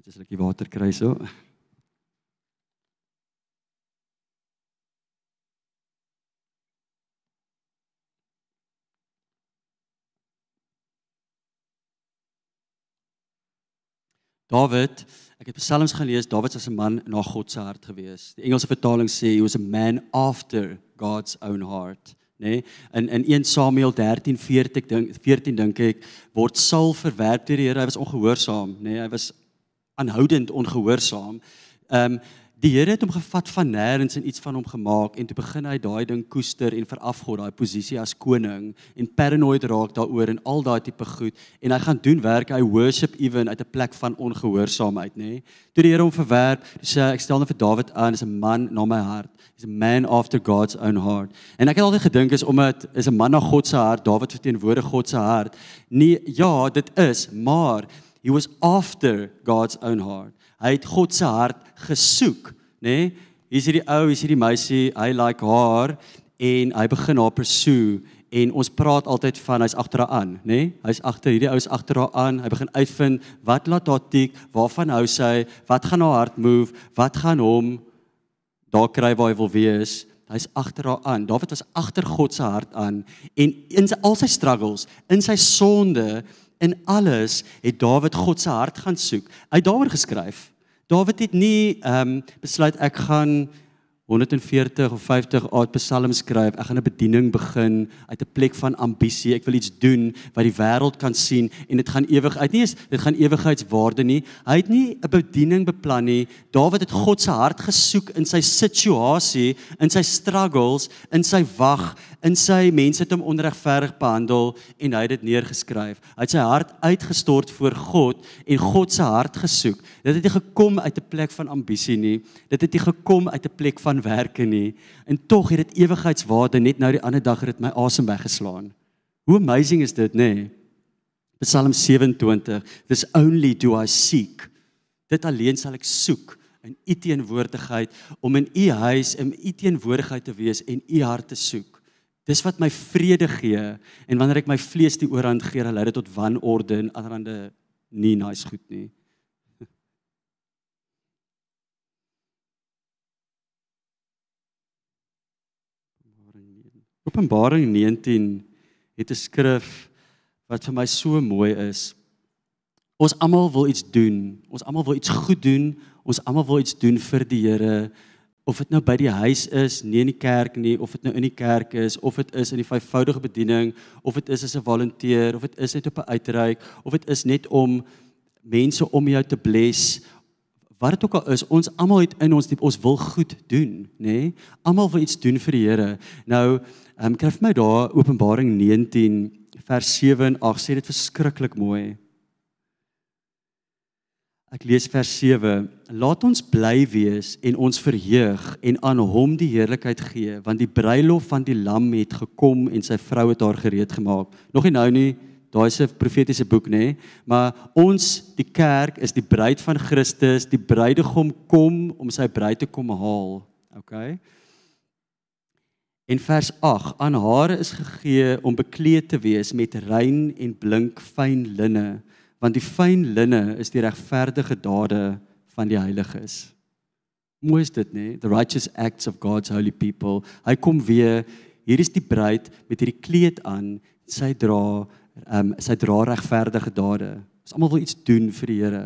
Net die water kry so. David, ek het Psalms gelees, David was 'n man na God se hart gewees. Die Engelse vertaling sê he was a man after God's own heart, nê? Nee? In in 1 Samuel 13:14 ek dink 14 dink ek word Saul verwerp deur die Here. Hy was ongehoorsaam, nê? Nee? Hy was aanhoudend ongehoorsaam. Ehm um, Die Here het hom gevat van nêrens en iets van hom gemaak en toe begin hy daai ding koester en verafgod daai posisie as koning en paranoid raak daaroor en al daai tipe goed en hy gaan doen werk hy worship even uit 'n plek van ongehoorsaamheid nê. Nee. Toe die Here hom verwerp, sê ek stel net vir Dawid aan, is 'n man na my hart. He's a man after God's own heart. En ek het altyd gedink is omdat is 'n man na God se hart, Dawid verteenwoordig God se hart. Nee, ja, dit is, maar he was after God's own heart. Hy het God se hart gesoek, nê? Nee? Hier's hierdie ou, hier's hierdie meisie, hy like haar en hy begin haar pursue en ons praat altyd van hy's agter haar aan, nê? Nee? Hy's agter hierdie ou is agter haar aan. Hy begin uitvind wat laat haar tik, waarvan hou sy, wat gaan haar hart move, wat gaan hom daar kry waar hy wil wees. Hy's agter haar aan. Dawid was agter God se hart aan en in al sy struggles, in sy sonde, in alles het Dawid God se hart gaan soek. Hy het daaroor geskryf. Dawid het nie ehm um, besluit ek gaan 140 of 50 oud psalms skryf. Ek gaan 'n bediening begin uit 'n plek van ambisie. Ek wil iets doen wat die wêreld kan sien en dit gaan ewig uit nie is dit gaan ewigheidswaarde nie. Hy het nie 'n bediening beplan nie. Dawid het God se hart gesoek in sy situasie, in sy struggles, in sy wag, in sy mense het hom onregverdig behandel en hy het dit neergeskryf. Hy het sy hart uitgestort voor God en God se hart gesoek. Dit het nie gekom uit 'n plek van ambisie nie. Dit het nie gekom uit 'n plek van werke nie. En tog het dit ewigheidswaarde net nou die ander dag het dit my asem weggeslaan. Hoe amazing is dit, nê? Nee? Psalm 27. This only do I seek. Dit alleen sal ek soek in u teenwoordigheid om in u huis in u teenwoordigheid te wees en u hart te soek. Dis wat my vrede gee en wanneer ek my vlees die oorhand gee, lei dit tot wanorde en allerlei nie nice goed nie. Openbaring 19 het 'n skrif wat vir my so mooi is. Ons almal wil iets doen. Ons almal wil iets goed doen. Ons almal wil iets doen vir die Here of dit nou by die huis is, nie in die kerk nie, of dit nou in die kerk is, of dit is in die vyfvoudige bediening, of dit is as 'n volunteer, of dit is net op 'n uitreik, of dit is net om mense om jou te bless. Wat dit ook al is, ons almal het in ons diep ons wil goed doen, nê? Nee? Almal wil iets doen vir die Here. Nou, ehm um, kry vir my daar Openbaring 19 vers 7 en 8 sê dit verskriklik mooi. Ek lees vers 7. Laat ons bly wees en ons verheug en aan hom die heerlikheid gee, want die bruilof van die lam het gekom en sy vrou het haar gereed gemaak. Nog nie nou nie, daai is 'n profetiese boek nê, maar ons die kerk is die bruid van Christus, die bruidegom kom om sy bruid te kom haal. OK. In vers 8 aan haar is gegee om bekleed te wees met rein en blink fyn linne want die fyn linne is die regverdige dade van die heiliges. Mooi is dit, nê? The righteous acts of God's holy people. Hy kom weer. Hier is die bruid met hierdie kleed aan. Sy dra ehm um, sy dra regverdige dade. Ons almal wil iets doen vir die Here.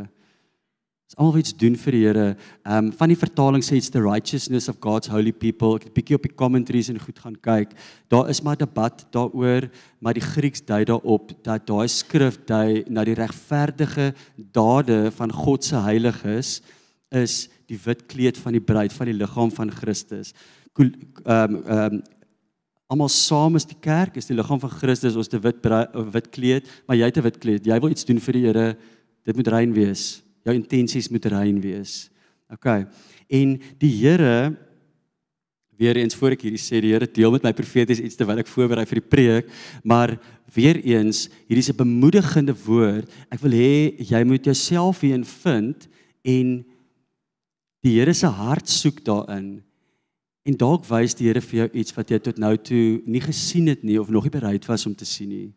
Ons almal iets doen vir die Here. Ehm um, van die vertaling sê it's the righteousness of God's holy people. Ek het 'n bietjie op die commentaries en goed gaan kyk. Daar is maar debat daaroor, maar die Grieks dui daarop dat daai skrif dui na die regverdige dade van God se heiliges is die wit kleed van die bruid van die liggaam van Christus. Ehm um, ehm um, almal saam is die kerk, is die liggaam van Christus, ons te wit bruid, wit kleed, maar jy het 'n wit kleed. Jy wil iets doen vir die Here. Dit moet rein wees jou intensies moet rein wees. OK. En die Here weer eens voor ek hierdie sê, die Here deel met my profeties iets terwyl ek voorberei vir die preek, maar weer eens, hierdie is 'n bemoedigende woord. Ek wil hê jy moet jouself hierin vind en die Here se hart soek daarin. En dalk wys die Here vir jou iets wat jy tot nou toe nie gesien het nie of nog nie bereid was om te sien nie.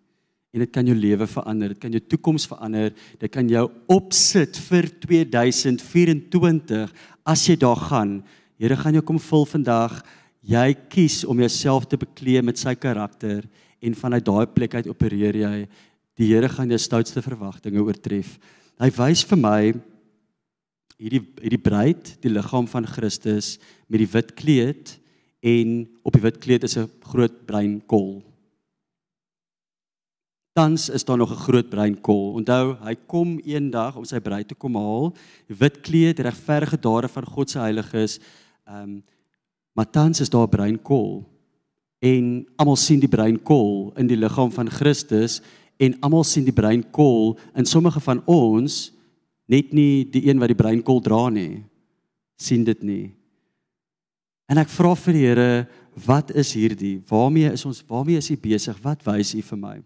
En dit kan jou lewe verander, dit kan jou toekoms verander, dit kan jou opsit vir 2024 as jy daar gaan. Here gaan jou kom vul vandag. Jy kies om jouself te bekleed met sy karakter en vanuit daai plek uit opereer jy. Die Here gaan jou stoutste verwagtinge oortref. Hy wys vir my hierdie hierdie bruid, die liggaam van Christus met die wit kleed en op die wit kleed is 'n groot bruin kol. Tans is daar nog 'n groot bruin kol. Onthou, hy kom eendag om sy bruid te kom haal. Wit kleed, regverdige dade van God se heiliges. Ehm um, maar tans is daar 'n bruin kol. En almal sien die bruin kol in die liggaam van Christus en almal sien die bruin kol in sommige van ons net nie die een wat die bruin kol dra nie. sien dit nie. En ek vra vir die Here, wat is hierdie? Waarmee is ons? Waarmee is U besig? Wat wys U vir my?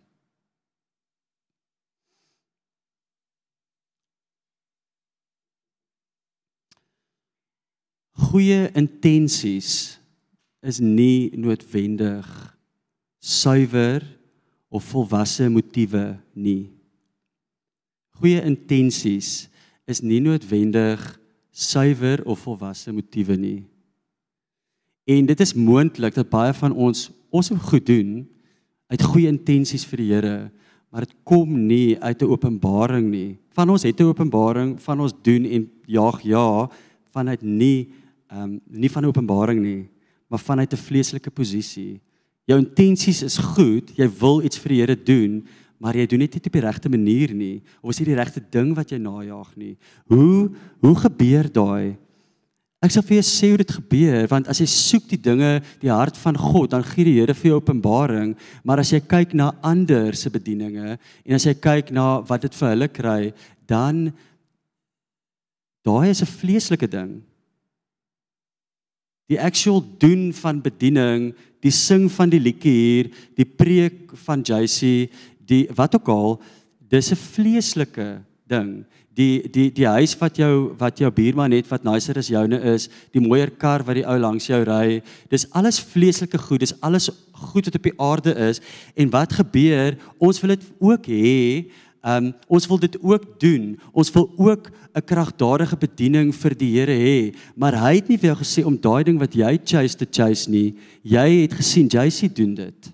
Goeie intensies is nie noodwendig suiwer of volwasse motiewe nie. Goeie intensies is nie noodwendig suiwer of volwasse motiewe nie. En dit is moontlik dat baie van ons ons moet goed doen uit goeie intensies vir die Here, maar dit kom nie uit 'n openbaring nie. Van ons het 'n openbaring, van ons doen en jaag ja vanuit nie ehm um, nie van openbaring nie, maar vanuit 'n vleeslike posisie. Jou intensies is goed, jy wil iets vir die Here doen, maar jy doen dit nie op die regte manier nie of is dit die regte ding wat jy najag nie. Hoe hoe gebeur daai? Ek sal vir jou sê hoe dit gebeur want as jy soek die dinge, die hart van God, dan gee die Here vir jou openbaring, maar as jy kyk na ander se bedieninge en as jy kyk na wat dit vir hulle kry, dan daai is 'n vleeslike ding die actual doen van bediening, die sing van die liedjie hier, die preek van JC, die wat ook al, dis 'n vleeslike ding. Die die die huis wat jou wat jou buurman het wat nicer as joune is, die mooier kar wat die ou langs jou ry, dis alles vleeslike goed, dis alles goed wat op die aarde is en wat gebeur, ons wil dit ook hê Ehm um, ons wil dit ook doen. Ons wil ook 'n kragtadige bediening vir die Here hê, maar hy het nie vir jou gesê om daai ding wat jy chase te chase nie. Jy het gesien JC doen dit.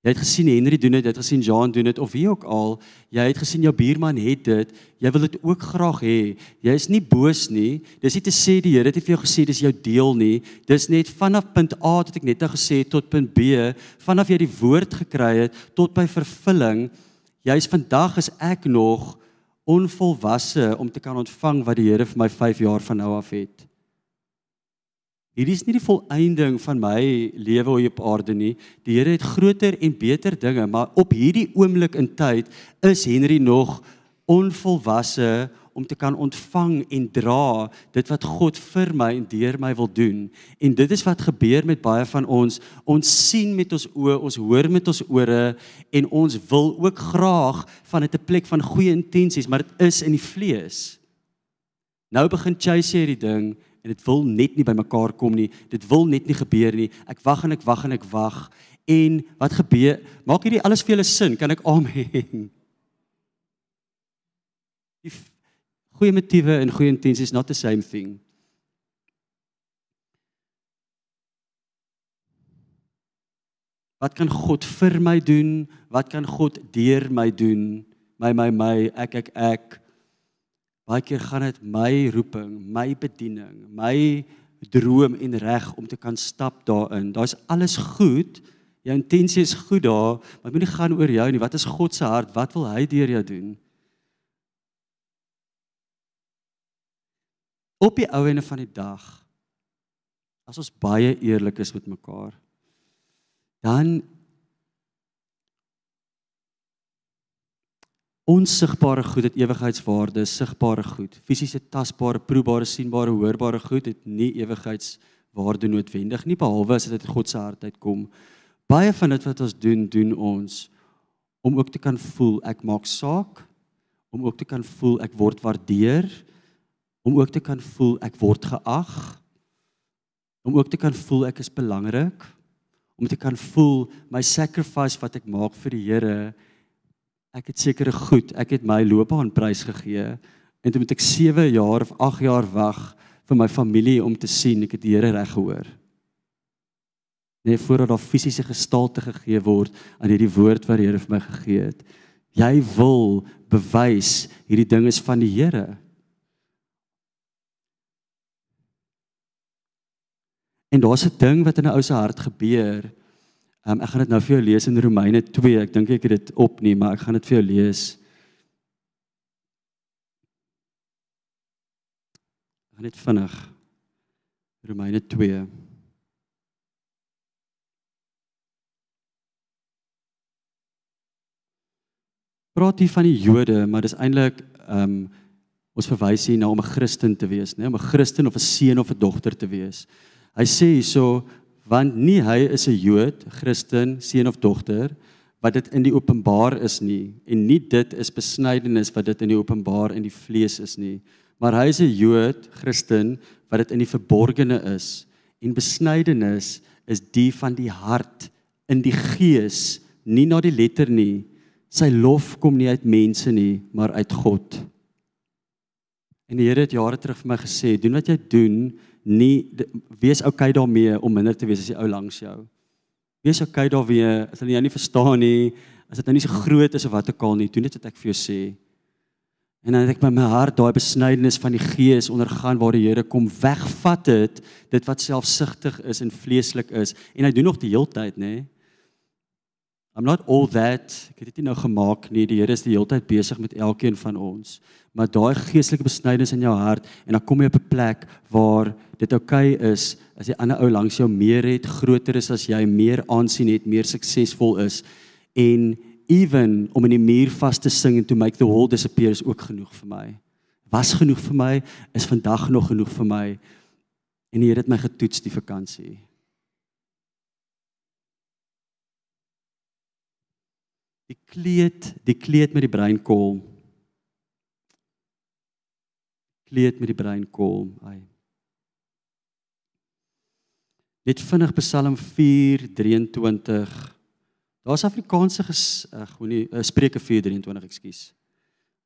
Jy het gesien Henry doen dit, jy het gesien Jean doen dit of wie ook al. Jy het gesien jou buurman het dit. Jy wil dit ook graag hê. Jy is nie boos nie. Dis nie te sê die Here het vir jou gesê dis jou deel nie. Dis net vanaf punt A wat ek net nou gesê tot punt B, vanaf jy die woord gekry het tot by vervulling Juis vandag is ek nog onvolwasse om te kan ontvang wat die Here vir my 5 jaar van nou af het. Hierdie is nie die volëinding van my lewe hier op aarde nie. Die Here het groter en beter dinge, maar op hierdie oomblik in tyd is Henry nog onvolwasse om te kan ontvang en dra dit wat God vir my en deur my wil doen. En dit is wat gebeur met baie van ons. Ons sien met ons oë, ons hoor met ons ore en ons wil ook graag van 'n plek van goeie intensies, maar dit is in die vlees. Nou begin chase hierdie ding en dit wil net nie by mekaar kom nie. Dit wil net nie gebeur nie. Ek wag en ek wag en ek wag. En wat gebeur? Maak hierdie alles vir julle sin? Kan ek amen? Die goeie motiewe en goeie intensies not the same thing. Wat kan God vir my doen? Wat kan God deur my doen? My my my ek ek ek. Baie keer gaan dit my roeping, my bediening, my droom en reg om te kan stap daarin. Daar's alles goed. Jou intensie is goed daar, maar moenie gaan oor jou nie. Wat is God se hart? Wat wil hy deur jou doen? Op die ou ene van die dag as ons baie eerlik is met mekaar dan onsigbare goed het ewigheidswaarde, sigbare goed, fisiese, tasbare, proebare, sienbare, hoorbare goed het nie ewigheidswaarde noodwendig nie behalwe as dit uit God se hart uitkom. Baie van dit wat ons doen, doen ons om ook te kan voel ek maak saak, om ook te kan voel ek word waardeer, om ook te kan voel ek word geag om ook te kan voel ek is belangrik om te kan voel my sacrifice wat ek maak vir die Here ek het sekere goed, ek het my loopbaan prys gegee en toe moet ek 7 jaar of 8 jaar wag vir my familie om te sien ek het die Here reg gehoor. Nee, voordat daar fisiese gestalte gegee word aan hierdie woord wat die Here vir my gegee het. Jy wil bewys hierdie ding is van die Here. En daar's 'n ding wat in 'n ou se hart gebeur. Um, ek gaan dit nou vir jou lees in Romeine 2. Ek dink ek het dit op nie, maar ek gaan dit vir jou lees. Ek gaan net vinnig Romeine 2. Praat hier van die Jode, maar dis eintlik ehm um, ons verwys hier na om 'n Christen te wees, né? Om 'n Christen of 'n seun of 'n dogter te wees. Hy sê hierso want nie hy is 'n Jood, Christen, seun of dogter wat dit in die openbaar is nie en nie dit is besnydenis wat dit in die openbaar in die vlees is nie, maar hy is 'n Jood, Christen wat dit in die verborgene is en besnydenis is die van die hart in die gees, nie na die letter nie. Sy lof kom nie uit mense nie, maar uit God. En die Here het jare terug vir my gesê, doen wat jy doen, nie wees okay daarmee om minder te wees as die ou langs jou. Wees okay daarmee as hulle jou nie verstaan nie, as dit nou nie so groot is of wat ook al nie, doen net wat ek vir jou sê. En dan het ek by my hart daai besnydenis van die gees ondergaan waar die Here kom wegvat het dit wat selfsugtig is en vleeslik is en hy doen nog die heeltyd nê. I'm not all that. Ek het dit nie nou gemaak nie. Die Here is die heeltyd besig met elkeen van ons maar daai geestelike besnydenis in jou hart en dan kom jy op 'n plek waar dit oukei okay is as die ander ou langs jou meer het, groter is as jy, meer aansien het, meer suksesvol is en even om in die muur vas te sing en to make the wall disappear is ook genoeg vir my. Was genoeg vir my, is vandag nog genoeg vir my. En die Here het my getoets die vakansie. Die kleed, die kleed met die breinkool kleed met die breinkool. Ai. Net vinnig Psalm 4:23. Daar's Afrikaanse ag, hoe nie, uh, Spreuke 4:23, ekskuus.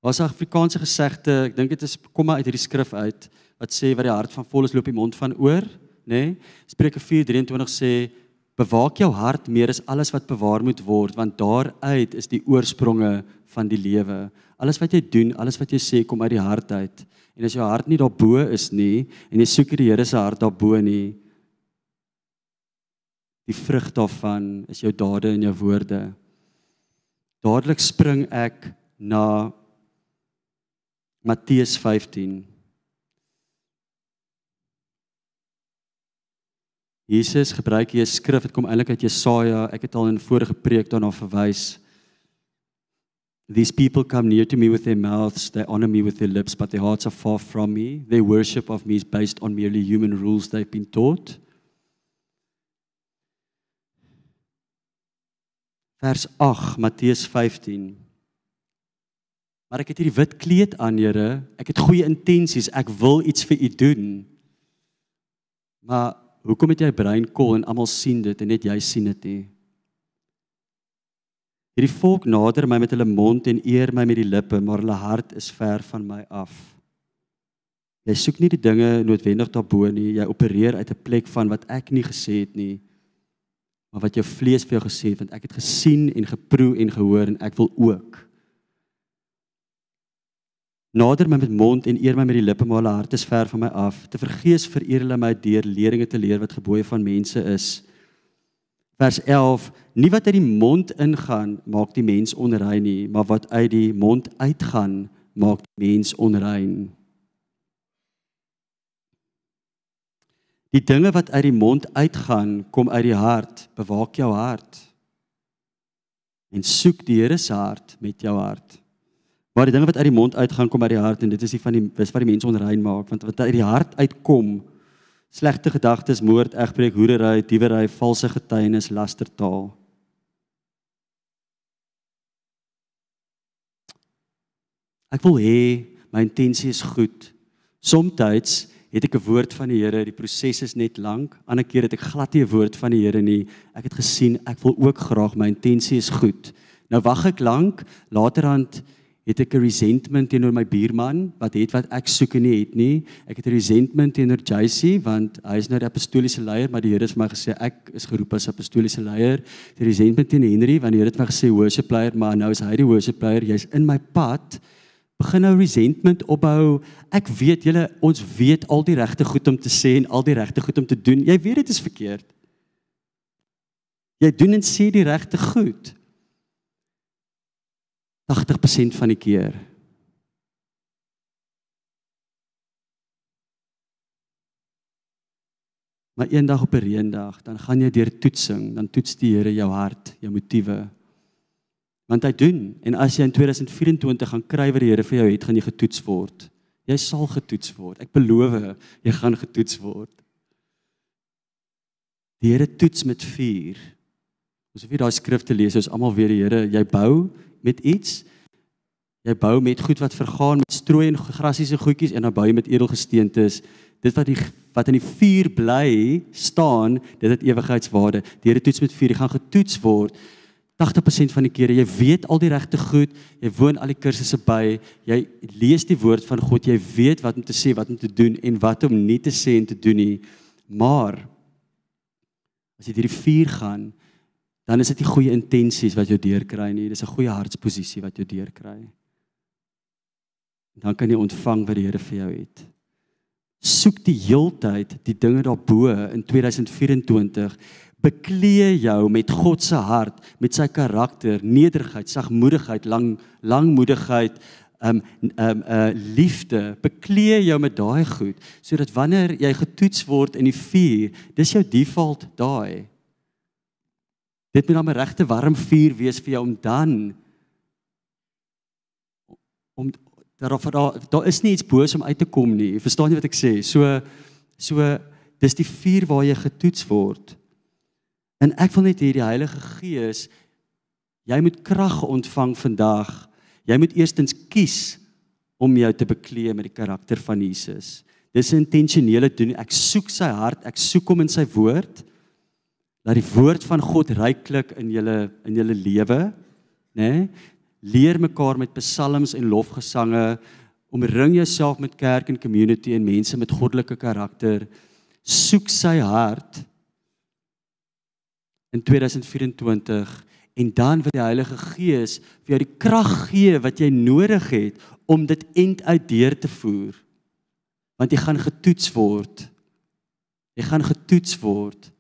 Daar's 'n Afrikaanse gesegde, ek dink dit is kom maar uit hierdie skrif uit wat sê wat die hart van vol is loop die mond van oor, nê? Nee? Spreuke 4:23 sê bewaak jou hart meer as alles wat bewaar moet word want daaruit is die oorspronge van die lewe. Alles wat jy doen, alles wat jy sê kom uit die hart uit. En as jou hart nie daarbo is nie en jy soek die Here se hart daarbo nie, die vrug daarvan is jou dade en jou woorde. Dadelik spring ek na Matteus 15. Jesus gebruik hier 'n skrif, dit kom eintlik uit Jesaja. Ek het al in vorige preek daarna verwys. These people come near to me with their mouths, they honor me with their lips, but their hearts are far from me. Their worship of me is based on merely human rules they've been taught. Vers 8 Matteus 15. Maar ek het hierdie wit kleed aan, Here. Ek het goeie intensies. Ek wil iets vir u doen. Maar hoekom het jy brein kol en almal sien dit en net jy sien dit nie? Hierdie volk nader my met hulle mond en eer my met die lippe, maar hulle hart is ver van my af. Jy soek nie die dinge noodwendig daarbo nie, jy opereer uit 'n plek van wat ek nie gesê het nie, maar wat jou vlees vir jou gesê het, want ek het gesien en geproe en gehoor en ek wil ook. Nader my met mond en eer my met die lippe, maar hulle hart is ver van my af. Te vergees vereer hulle my deur leringe te leer wat gebooie van mense is. Vers 11 nie wat uit die mond ingaan maak die mens onrein nie maar wat uit die mond uitgaan maak die mens onrein. Die dinge wat uit die mond uitgaan kom uit die hart bewaak jou hart. En soek die Here se hart met jou hart Maar die dinge wat uit die mond uitgaan kom uit die hart en dit is die van die dis wat die mens onrein maak want wat uit die hart uitkom slegte gedagtes, moord, egbreek, hoerery, diewery, valse getuienis, lastertaal. Ek wil hê my intensie is goed. Somstyds het ek 'n woord van die Here, die proses is net lank. Ander keer het ek glad nie 'n woord van die Here nie. Ek het gesien ek wil ook graag my intensie is goed. Nou wag ek lank, laterand het ek 'n resentment teenoor my buurman wat het wat ek soek en nie het nie. Ek het 'n resentment teenoor JC want hy is nou die apostoliese leier, maar die Here het my gesê ek is geroep as apostoliese leier. Die resentment teenoor Henry want die Here het my gesê worship leier, maar nou is hy die worship leier. Jy's in my pad. Begin nou resentment opbou. Ek weet julle ons weet al die regte goed om te sê en al die regte goed om te doen. Jy weet dit is verkeerd. Jy doen en sê die regte goed. 80% van die keer. Maar eendag op 'n een reendag, dan gaan jy deur toetsing, dan toets die Here jou hart, jou motiewe. Want hy doen en as jy in 2024 gaan kry wat die Here vir jou het, gaan jy getoets word. Jy sal getoets word. Ek beloof, jy gaan getoets word. Die Here toets met vuur. Ons hoef nie daai skrifte lees, ons almal weet die Here, jy bou met iets. Jy bou met goed wat vergaan met strooi en grassiese goedjies en dan bou jy met edelgesteentes. Dit wat die wat in die vuur bly staan, dit het ewigheidswaarde. Die Here toets met vuur, jy gaan getoets word. 80% van die kere jy weet al die regte goed, jy woon al die kursusse by, jy lees die woord van God, jy weet wat om te sê, wat om te doen en wat om nie te sê en te doen nie. Maar as jy deur die vuur gaan, dan is dit nie goeie intensies wat jou deurkry nie. Dis 'n goeie hartsposisie wat jou deurkry. Dan kan jy ontvang wat die Here vir jou het. Soek die heeltyd die dinge daarbo in 2024. Beklee jou met God se hart, met sy karakter, nederigheid, sagmoedigheid, lang langmoedigheid, um um uh liefde. Beklee jou met daai goed sodat wanneer jy getoets word in die vuur, dis jou default daai. Dit moet dan 'n regte warm vuur wees vir jou om dan om daar daar daar is nie iets boos om uit te kom nie. Verstaan jy wat ek sê? So so dis die vuur waar jy getoets word. En ek wil net hê die Heilige Gees jy moet krag ontvang vandag. Jy moet eerstens kies om jou te bekleë met die karakter van Jesus. Dis 'n intentionele doen. Ek soek sy hart, ek soek hom in sy woord laat die woord van God ryklik in julle in julle lewe, né? Nee? Leer mekaar met psalms en lofgesange, omring jouself met kerk en community en mense met goddelike karakter. Soek sy hart in 2024 en dan wil die Heilige Gees vir jou die krag gee wat jy nodig het om dit end uit deur te voer. Want jy gaan getoets word. Jy gaan getoets word.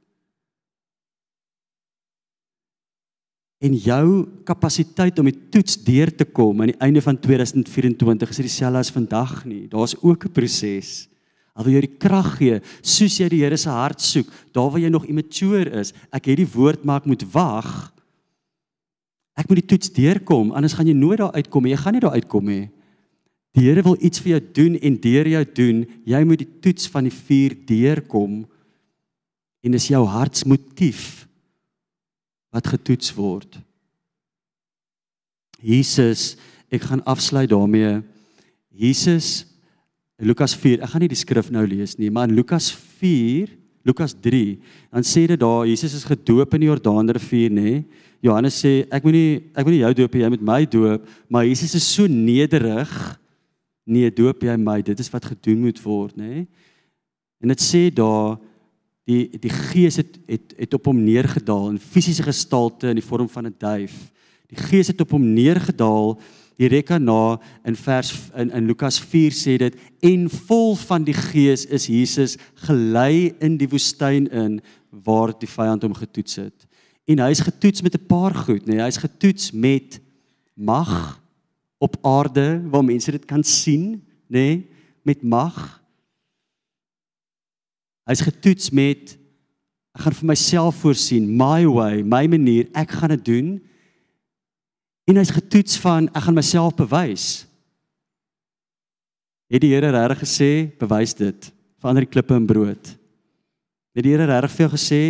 En jou kapasiteit om die toets deur te kom aan die einde van 2024 is dieselfde as vandag nie. Daar's ook 'n proses. Al wil jy die krag gee, soos jy die Here se hart soek, daar waar jy nog immature is. Ek het die woord maar ek moet wag. Ek moet die toets deurkom, anders gaan jy nooit daar uitkom nie. Jy gaan nie daar uitkom nie. Die Here wil iets vir jou doen en deur jou doen. Jy moet die toets van die vuur deurkom. En dis jou hartsmotief wat getoets word. Jesus, ek gaan afsluit daarmee. Jesus Lukas 4. Ek gaan nie die skrif nou lees nie, maar in Lukas 4, Lukas 3, dan sê dit daar Jesus is gedoop in die Jordaanrivier, nê? Johannes sê ek moenie ek moenie jou doop, jy moet my doop, maar Jesus is so nederig. Nee, doop jy my. Dit is wat gedoen moet word, nê? En dit sê daar die die gees het het het op hom neergedaal in fisiese gestalte in die vorm van 'n duif. Die gees het op hom neergedaal. Die reka na in vers in in Lukas 4 sê dit en vol van die gees is Jesus gelei in die woestyn in waar die vyand hom getoets het. En hy is getoets met 'n paar goed, nee, hy is getoets met mag op aarde waar mense dit kan sien, nê, nee, met mag Hy's getoets met ek gaan vir myself voorsien, my way, my manier, ek gaan dit doen. En hy's getoets van ek gaan myself bewys. Het die Here regtig gesê, bewys dit, verander die klippe in brood. Het die Here regtig vir jou gesê,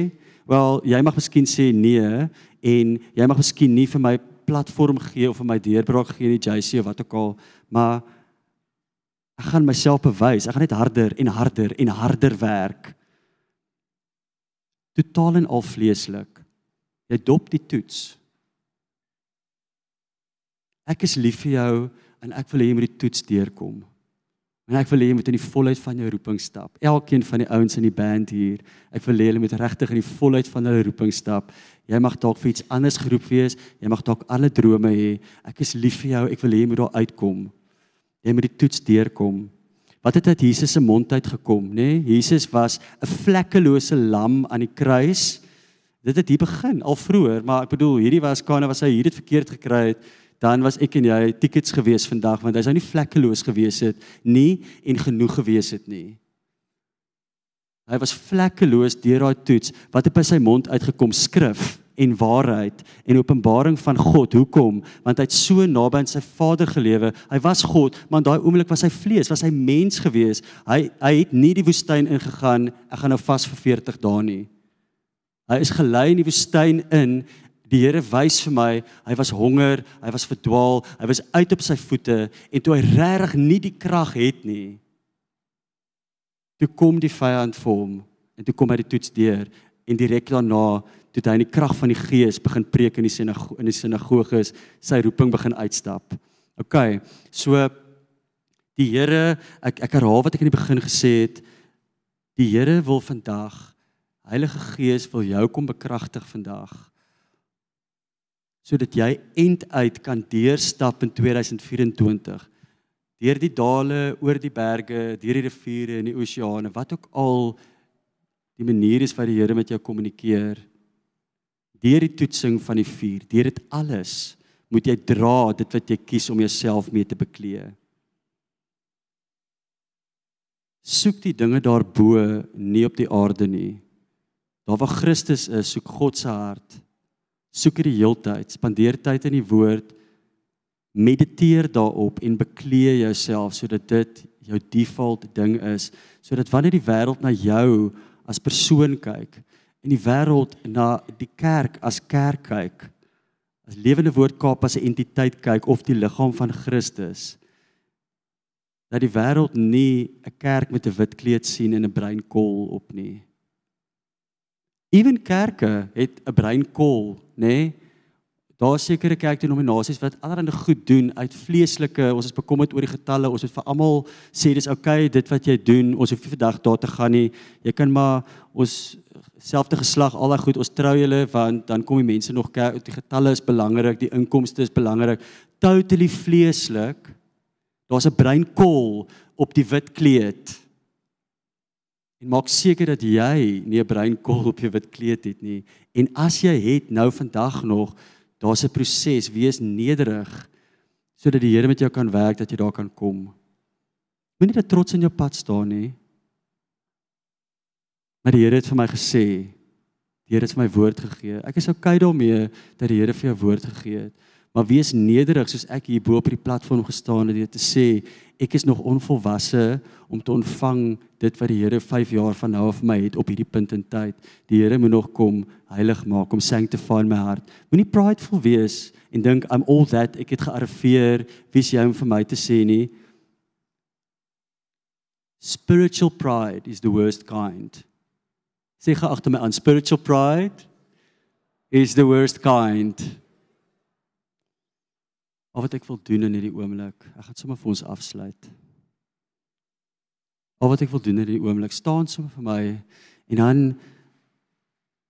wel, jy mag miskien sê nee en jy mag miskien nie vir my platform gee of vir my deurbraak gee in die JC of wat ook al, maar Ek gaan myself bewys. Ek gaan net harder en harder en harder werk. Totaal en al vleeslik. Jy dop die toets. Ek is lief vir jou en ek wil hê jy moet die toets deurkom. En ek wil hê jy moet in die volheid van jou roeping stap. Elkeen van die ouens in die band hier, ek wil hê hulle moet regtig in die volheid van hulle roeping stap. Jy mag dalk vir iets anders geroep wees, jy mag dalk alle drome hê. Ek is lief vir jou, ek wil hê jy moet daar uitkom. Jy moet die toets deurkom. Wat het uit Jesus se mond uit gekom, nê? Nee? Jesus was 'n vlekkelose lam aan die kruis. Dit het hier begin al vroeër, maar ek bedoel, hierdie was kanne was hy hier dit verkeerd gekry het dan was ek en jy tickets gewees vandag want hy sou nie vlekkeloos gewees het nie en genoeg gewees het nie. Hy was vlekkeloos deur daai toets wat op sy mond uitgekom skrif en waarheid en openbaring van God. Hoekom? Want hy het so naby aan sy Vader gelewe. Hy was God, maar in daai oomblik was hy vlees, was hy mens gewees. Hy hy het nie die woestyn ingegaan. Ek gaan nou vas vir 40 dae nie. Hy is gelei in die woestyn in Die Here wys vir my, hy was honger, hy was verdwaal, hy was uit op sy voete en toe hy regtig nie die krag het nie. Toe kom die vyand vir hom en toe kom hy die toets deur en direk daarna toe hy in die krag van die Gees begin preek in die sinagoge in die sinagoges, sy roeping begin uitstap. OK. So die Here, ek ek herhaal wat ek in die begin gesê het, die Here wil vandag Heilige Gees wil jou kom bekragtig vandag sodat jy end uit kan deurstap in 2024 deur die dale, oor die berge, deur die riviere en die oseane, wat ook al die manier is wat die Here met jou kommunikeer. Deur die toetsing van die vuur, deur dit alles moet jy dra dit wat jy kies om jouself mee te beklee. Soek die dinge daarbo, nie op die aarde nie. Daar waar Christus is, soek God se hart soek dit die heeltyd, spandeer tyd in die woord, mediteer daarop en beklee jouself sodat dit jou default ding is, sodat wanneer die wêreld na jou as persoon kyk en die wêreld na die kerk as kerk kyk, as lewende woord Kaap as 'n entiteit kyk of die liggaam van Christus, dat die wêreld nie 'n kerk met 'n wit kleed sien en 'n bruin kol op nie. Ewen kerke het 'n breinkol, nê? Nee? Daar sekerre kerkdenominasies wat allerlei goed doen uit vleeslike, ons is bekommerd oor die getalle, ons het vir almal sê dis okay, dit wat jy doen, ons hoef nie vandag daar te gaan nie. Jy kan maar ons selfde geslag al daai goed, ons trou julle want dan kom die mense nog kerk, die getalle is belangrik, die inkomste is belangrik. Totally vleeslik. Daar's 'n breinkol op die wit kleed. En maak seker dat jy nie 'n breinkol op jou wit kleed het nie. En as jy het nou vandag nog, daar's 'n proses, wees nederig sodat die Here met jou kan werk dat jy daar kan kom. Moenie dat trots in jou pad staan nie. Maar die Here het vir my gesê, die Here het my woord gegee. Ek is okay daarmee dat die Here vir jou woord gegee het. Maar wees nederig soos ek hier bo op die platform gestaan het om te sê ek is nog onvolwasse om te ontvang dit wat die Here 5 jaar van nou af vir my het op hierdie punt in tyd. Die Here moet nog kom heilig maak, kom sanctify my hart. Moenie prideful wees en dink I'm all that ek het gearriveer, wie's jy om vir my te sê nie? Spiritual pride is the worst kind. Sê gou agter my aan spiritual pride is the worst kind. Al wat ek wil doen in hierdie oomblik, ek gaan sommer vir ons afsluit. Al wat ek wil doen in hierdie oomblik, staan sommer vir my en dan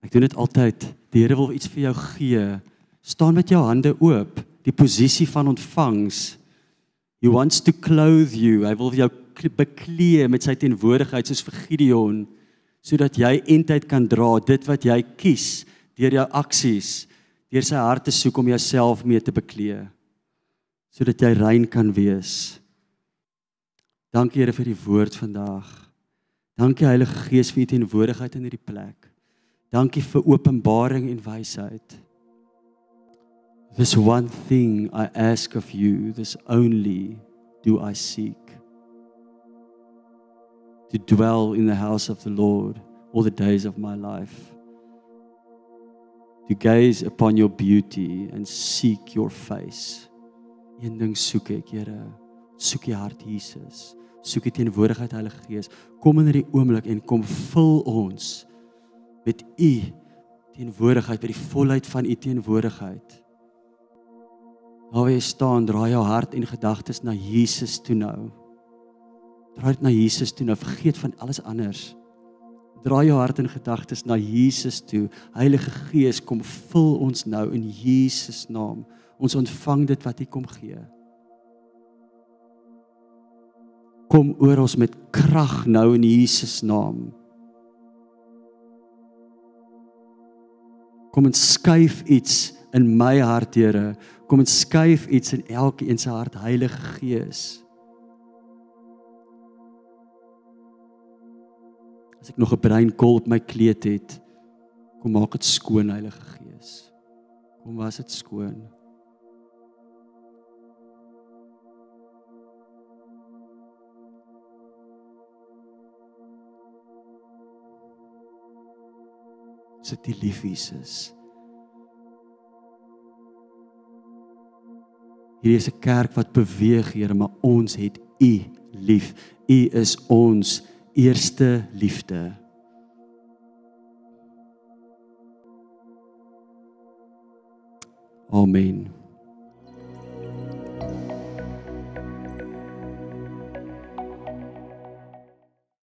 ek doen dit altyd. Die Here wil iets vir jou gee. Staan met jou hande oop, die posisie van ontvangs. He wants to clothe you. Hy wil jou beklee met sy teenwoordigheid soos vir Gideon sodat jy eintlik kan dra dit wat jy kies deur jou aksies, deur sy hart te soek om jouself mee te beklee sodat jy rein kan wees. Dankie Here vir die woord vandag. Dankie Heilige Gees vir u teenwoordigheid in hierdie plek. Dankie vir openbaring en wysheid. This one thing I ask of you, this only do I seek. To dwell in the house of the Lord all the days of my life. To gaze upon your beauty and seek your face. Een ding soek ek, Here. Soek U hart Jesus. Soek U teenwoordigheid Heilige Gees. Kom in hierdie oomblik en kom vul ons met U teenwoordigheid, met die volheid van U teenwoordigheid. Waar jy staan, draai jou hart en gedagtes na Jesus toe nou. Draai dit na Jesus toe nou, vergeet van alles anders. Draai jou hart en gedagtes na Jesus toe. Heilige Gees, kom vul ons nou in Jesus naam. Ons ontvang dit wat U kom gee. Kom oor ons met krag nou in Jesus naam. Kom en skuif iets in my hart, Here. Kom en skuif iets in elkeen se hart, Heilige Gees. As ek nog 'n breinkol op my kleed het, kom maak dit skoon, Heilige Gees. Kom was dit skoon. Sit die lief Jesus. Hier is 'n kerk wat beweeg, Here, maar ons het U lief. U is ons eerste liefde. Amen.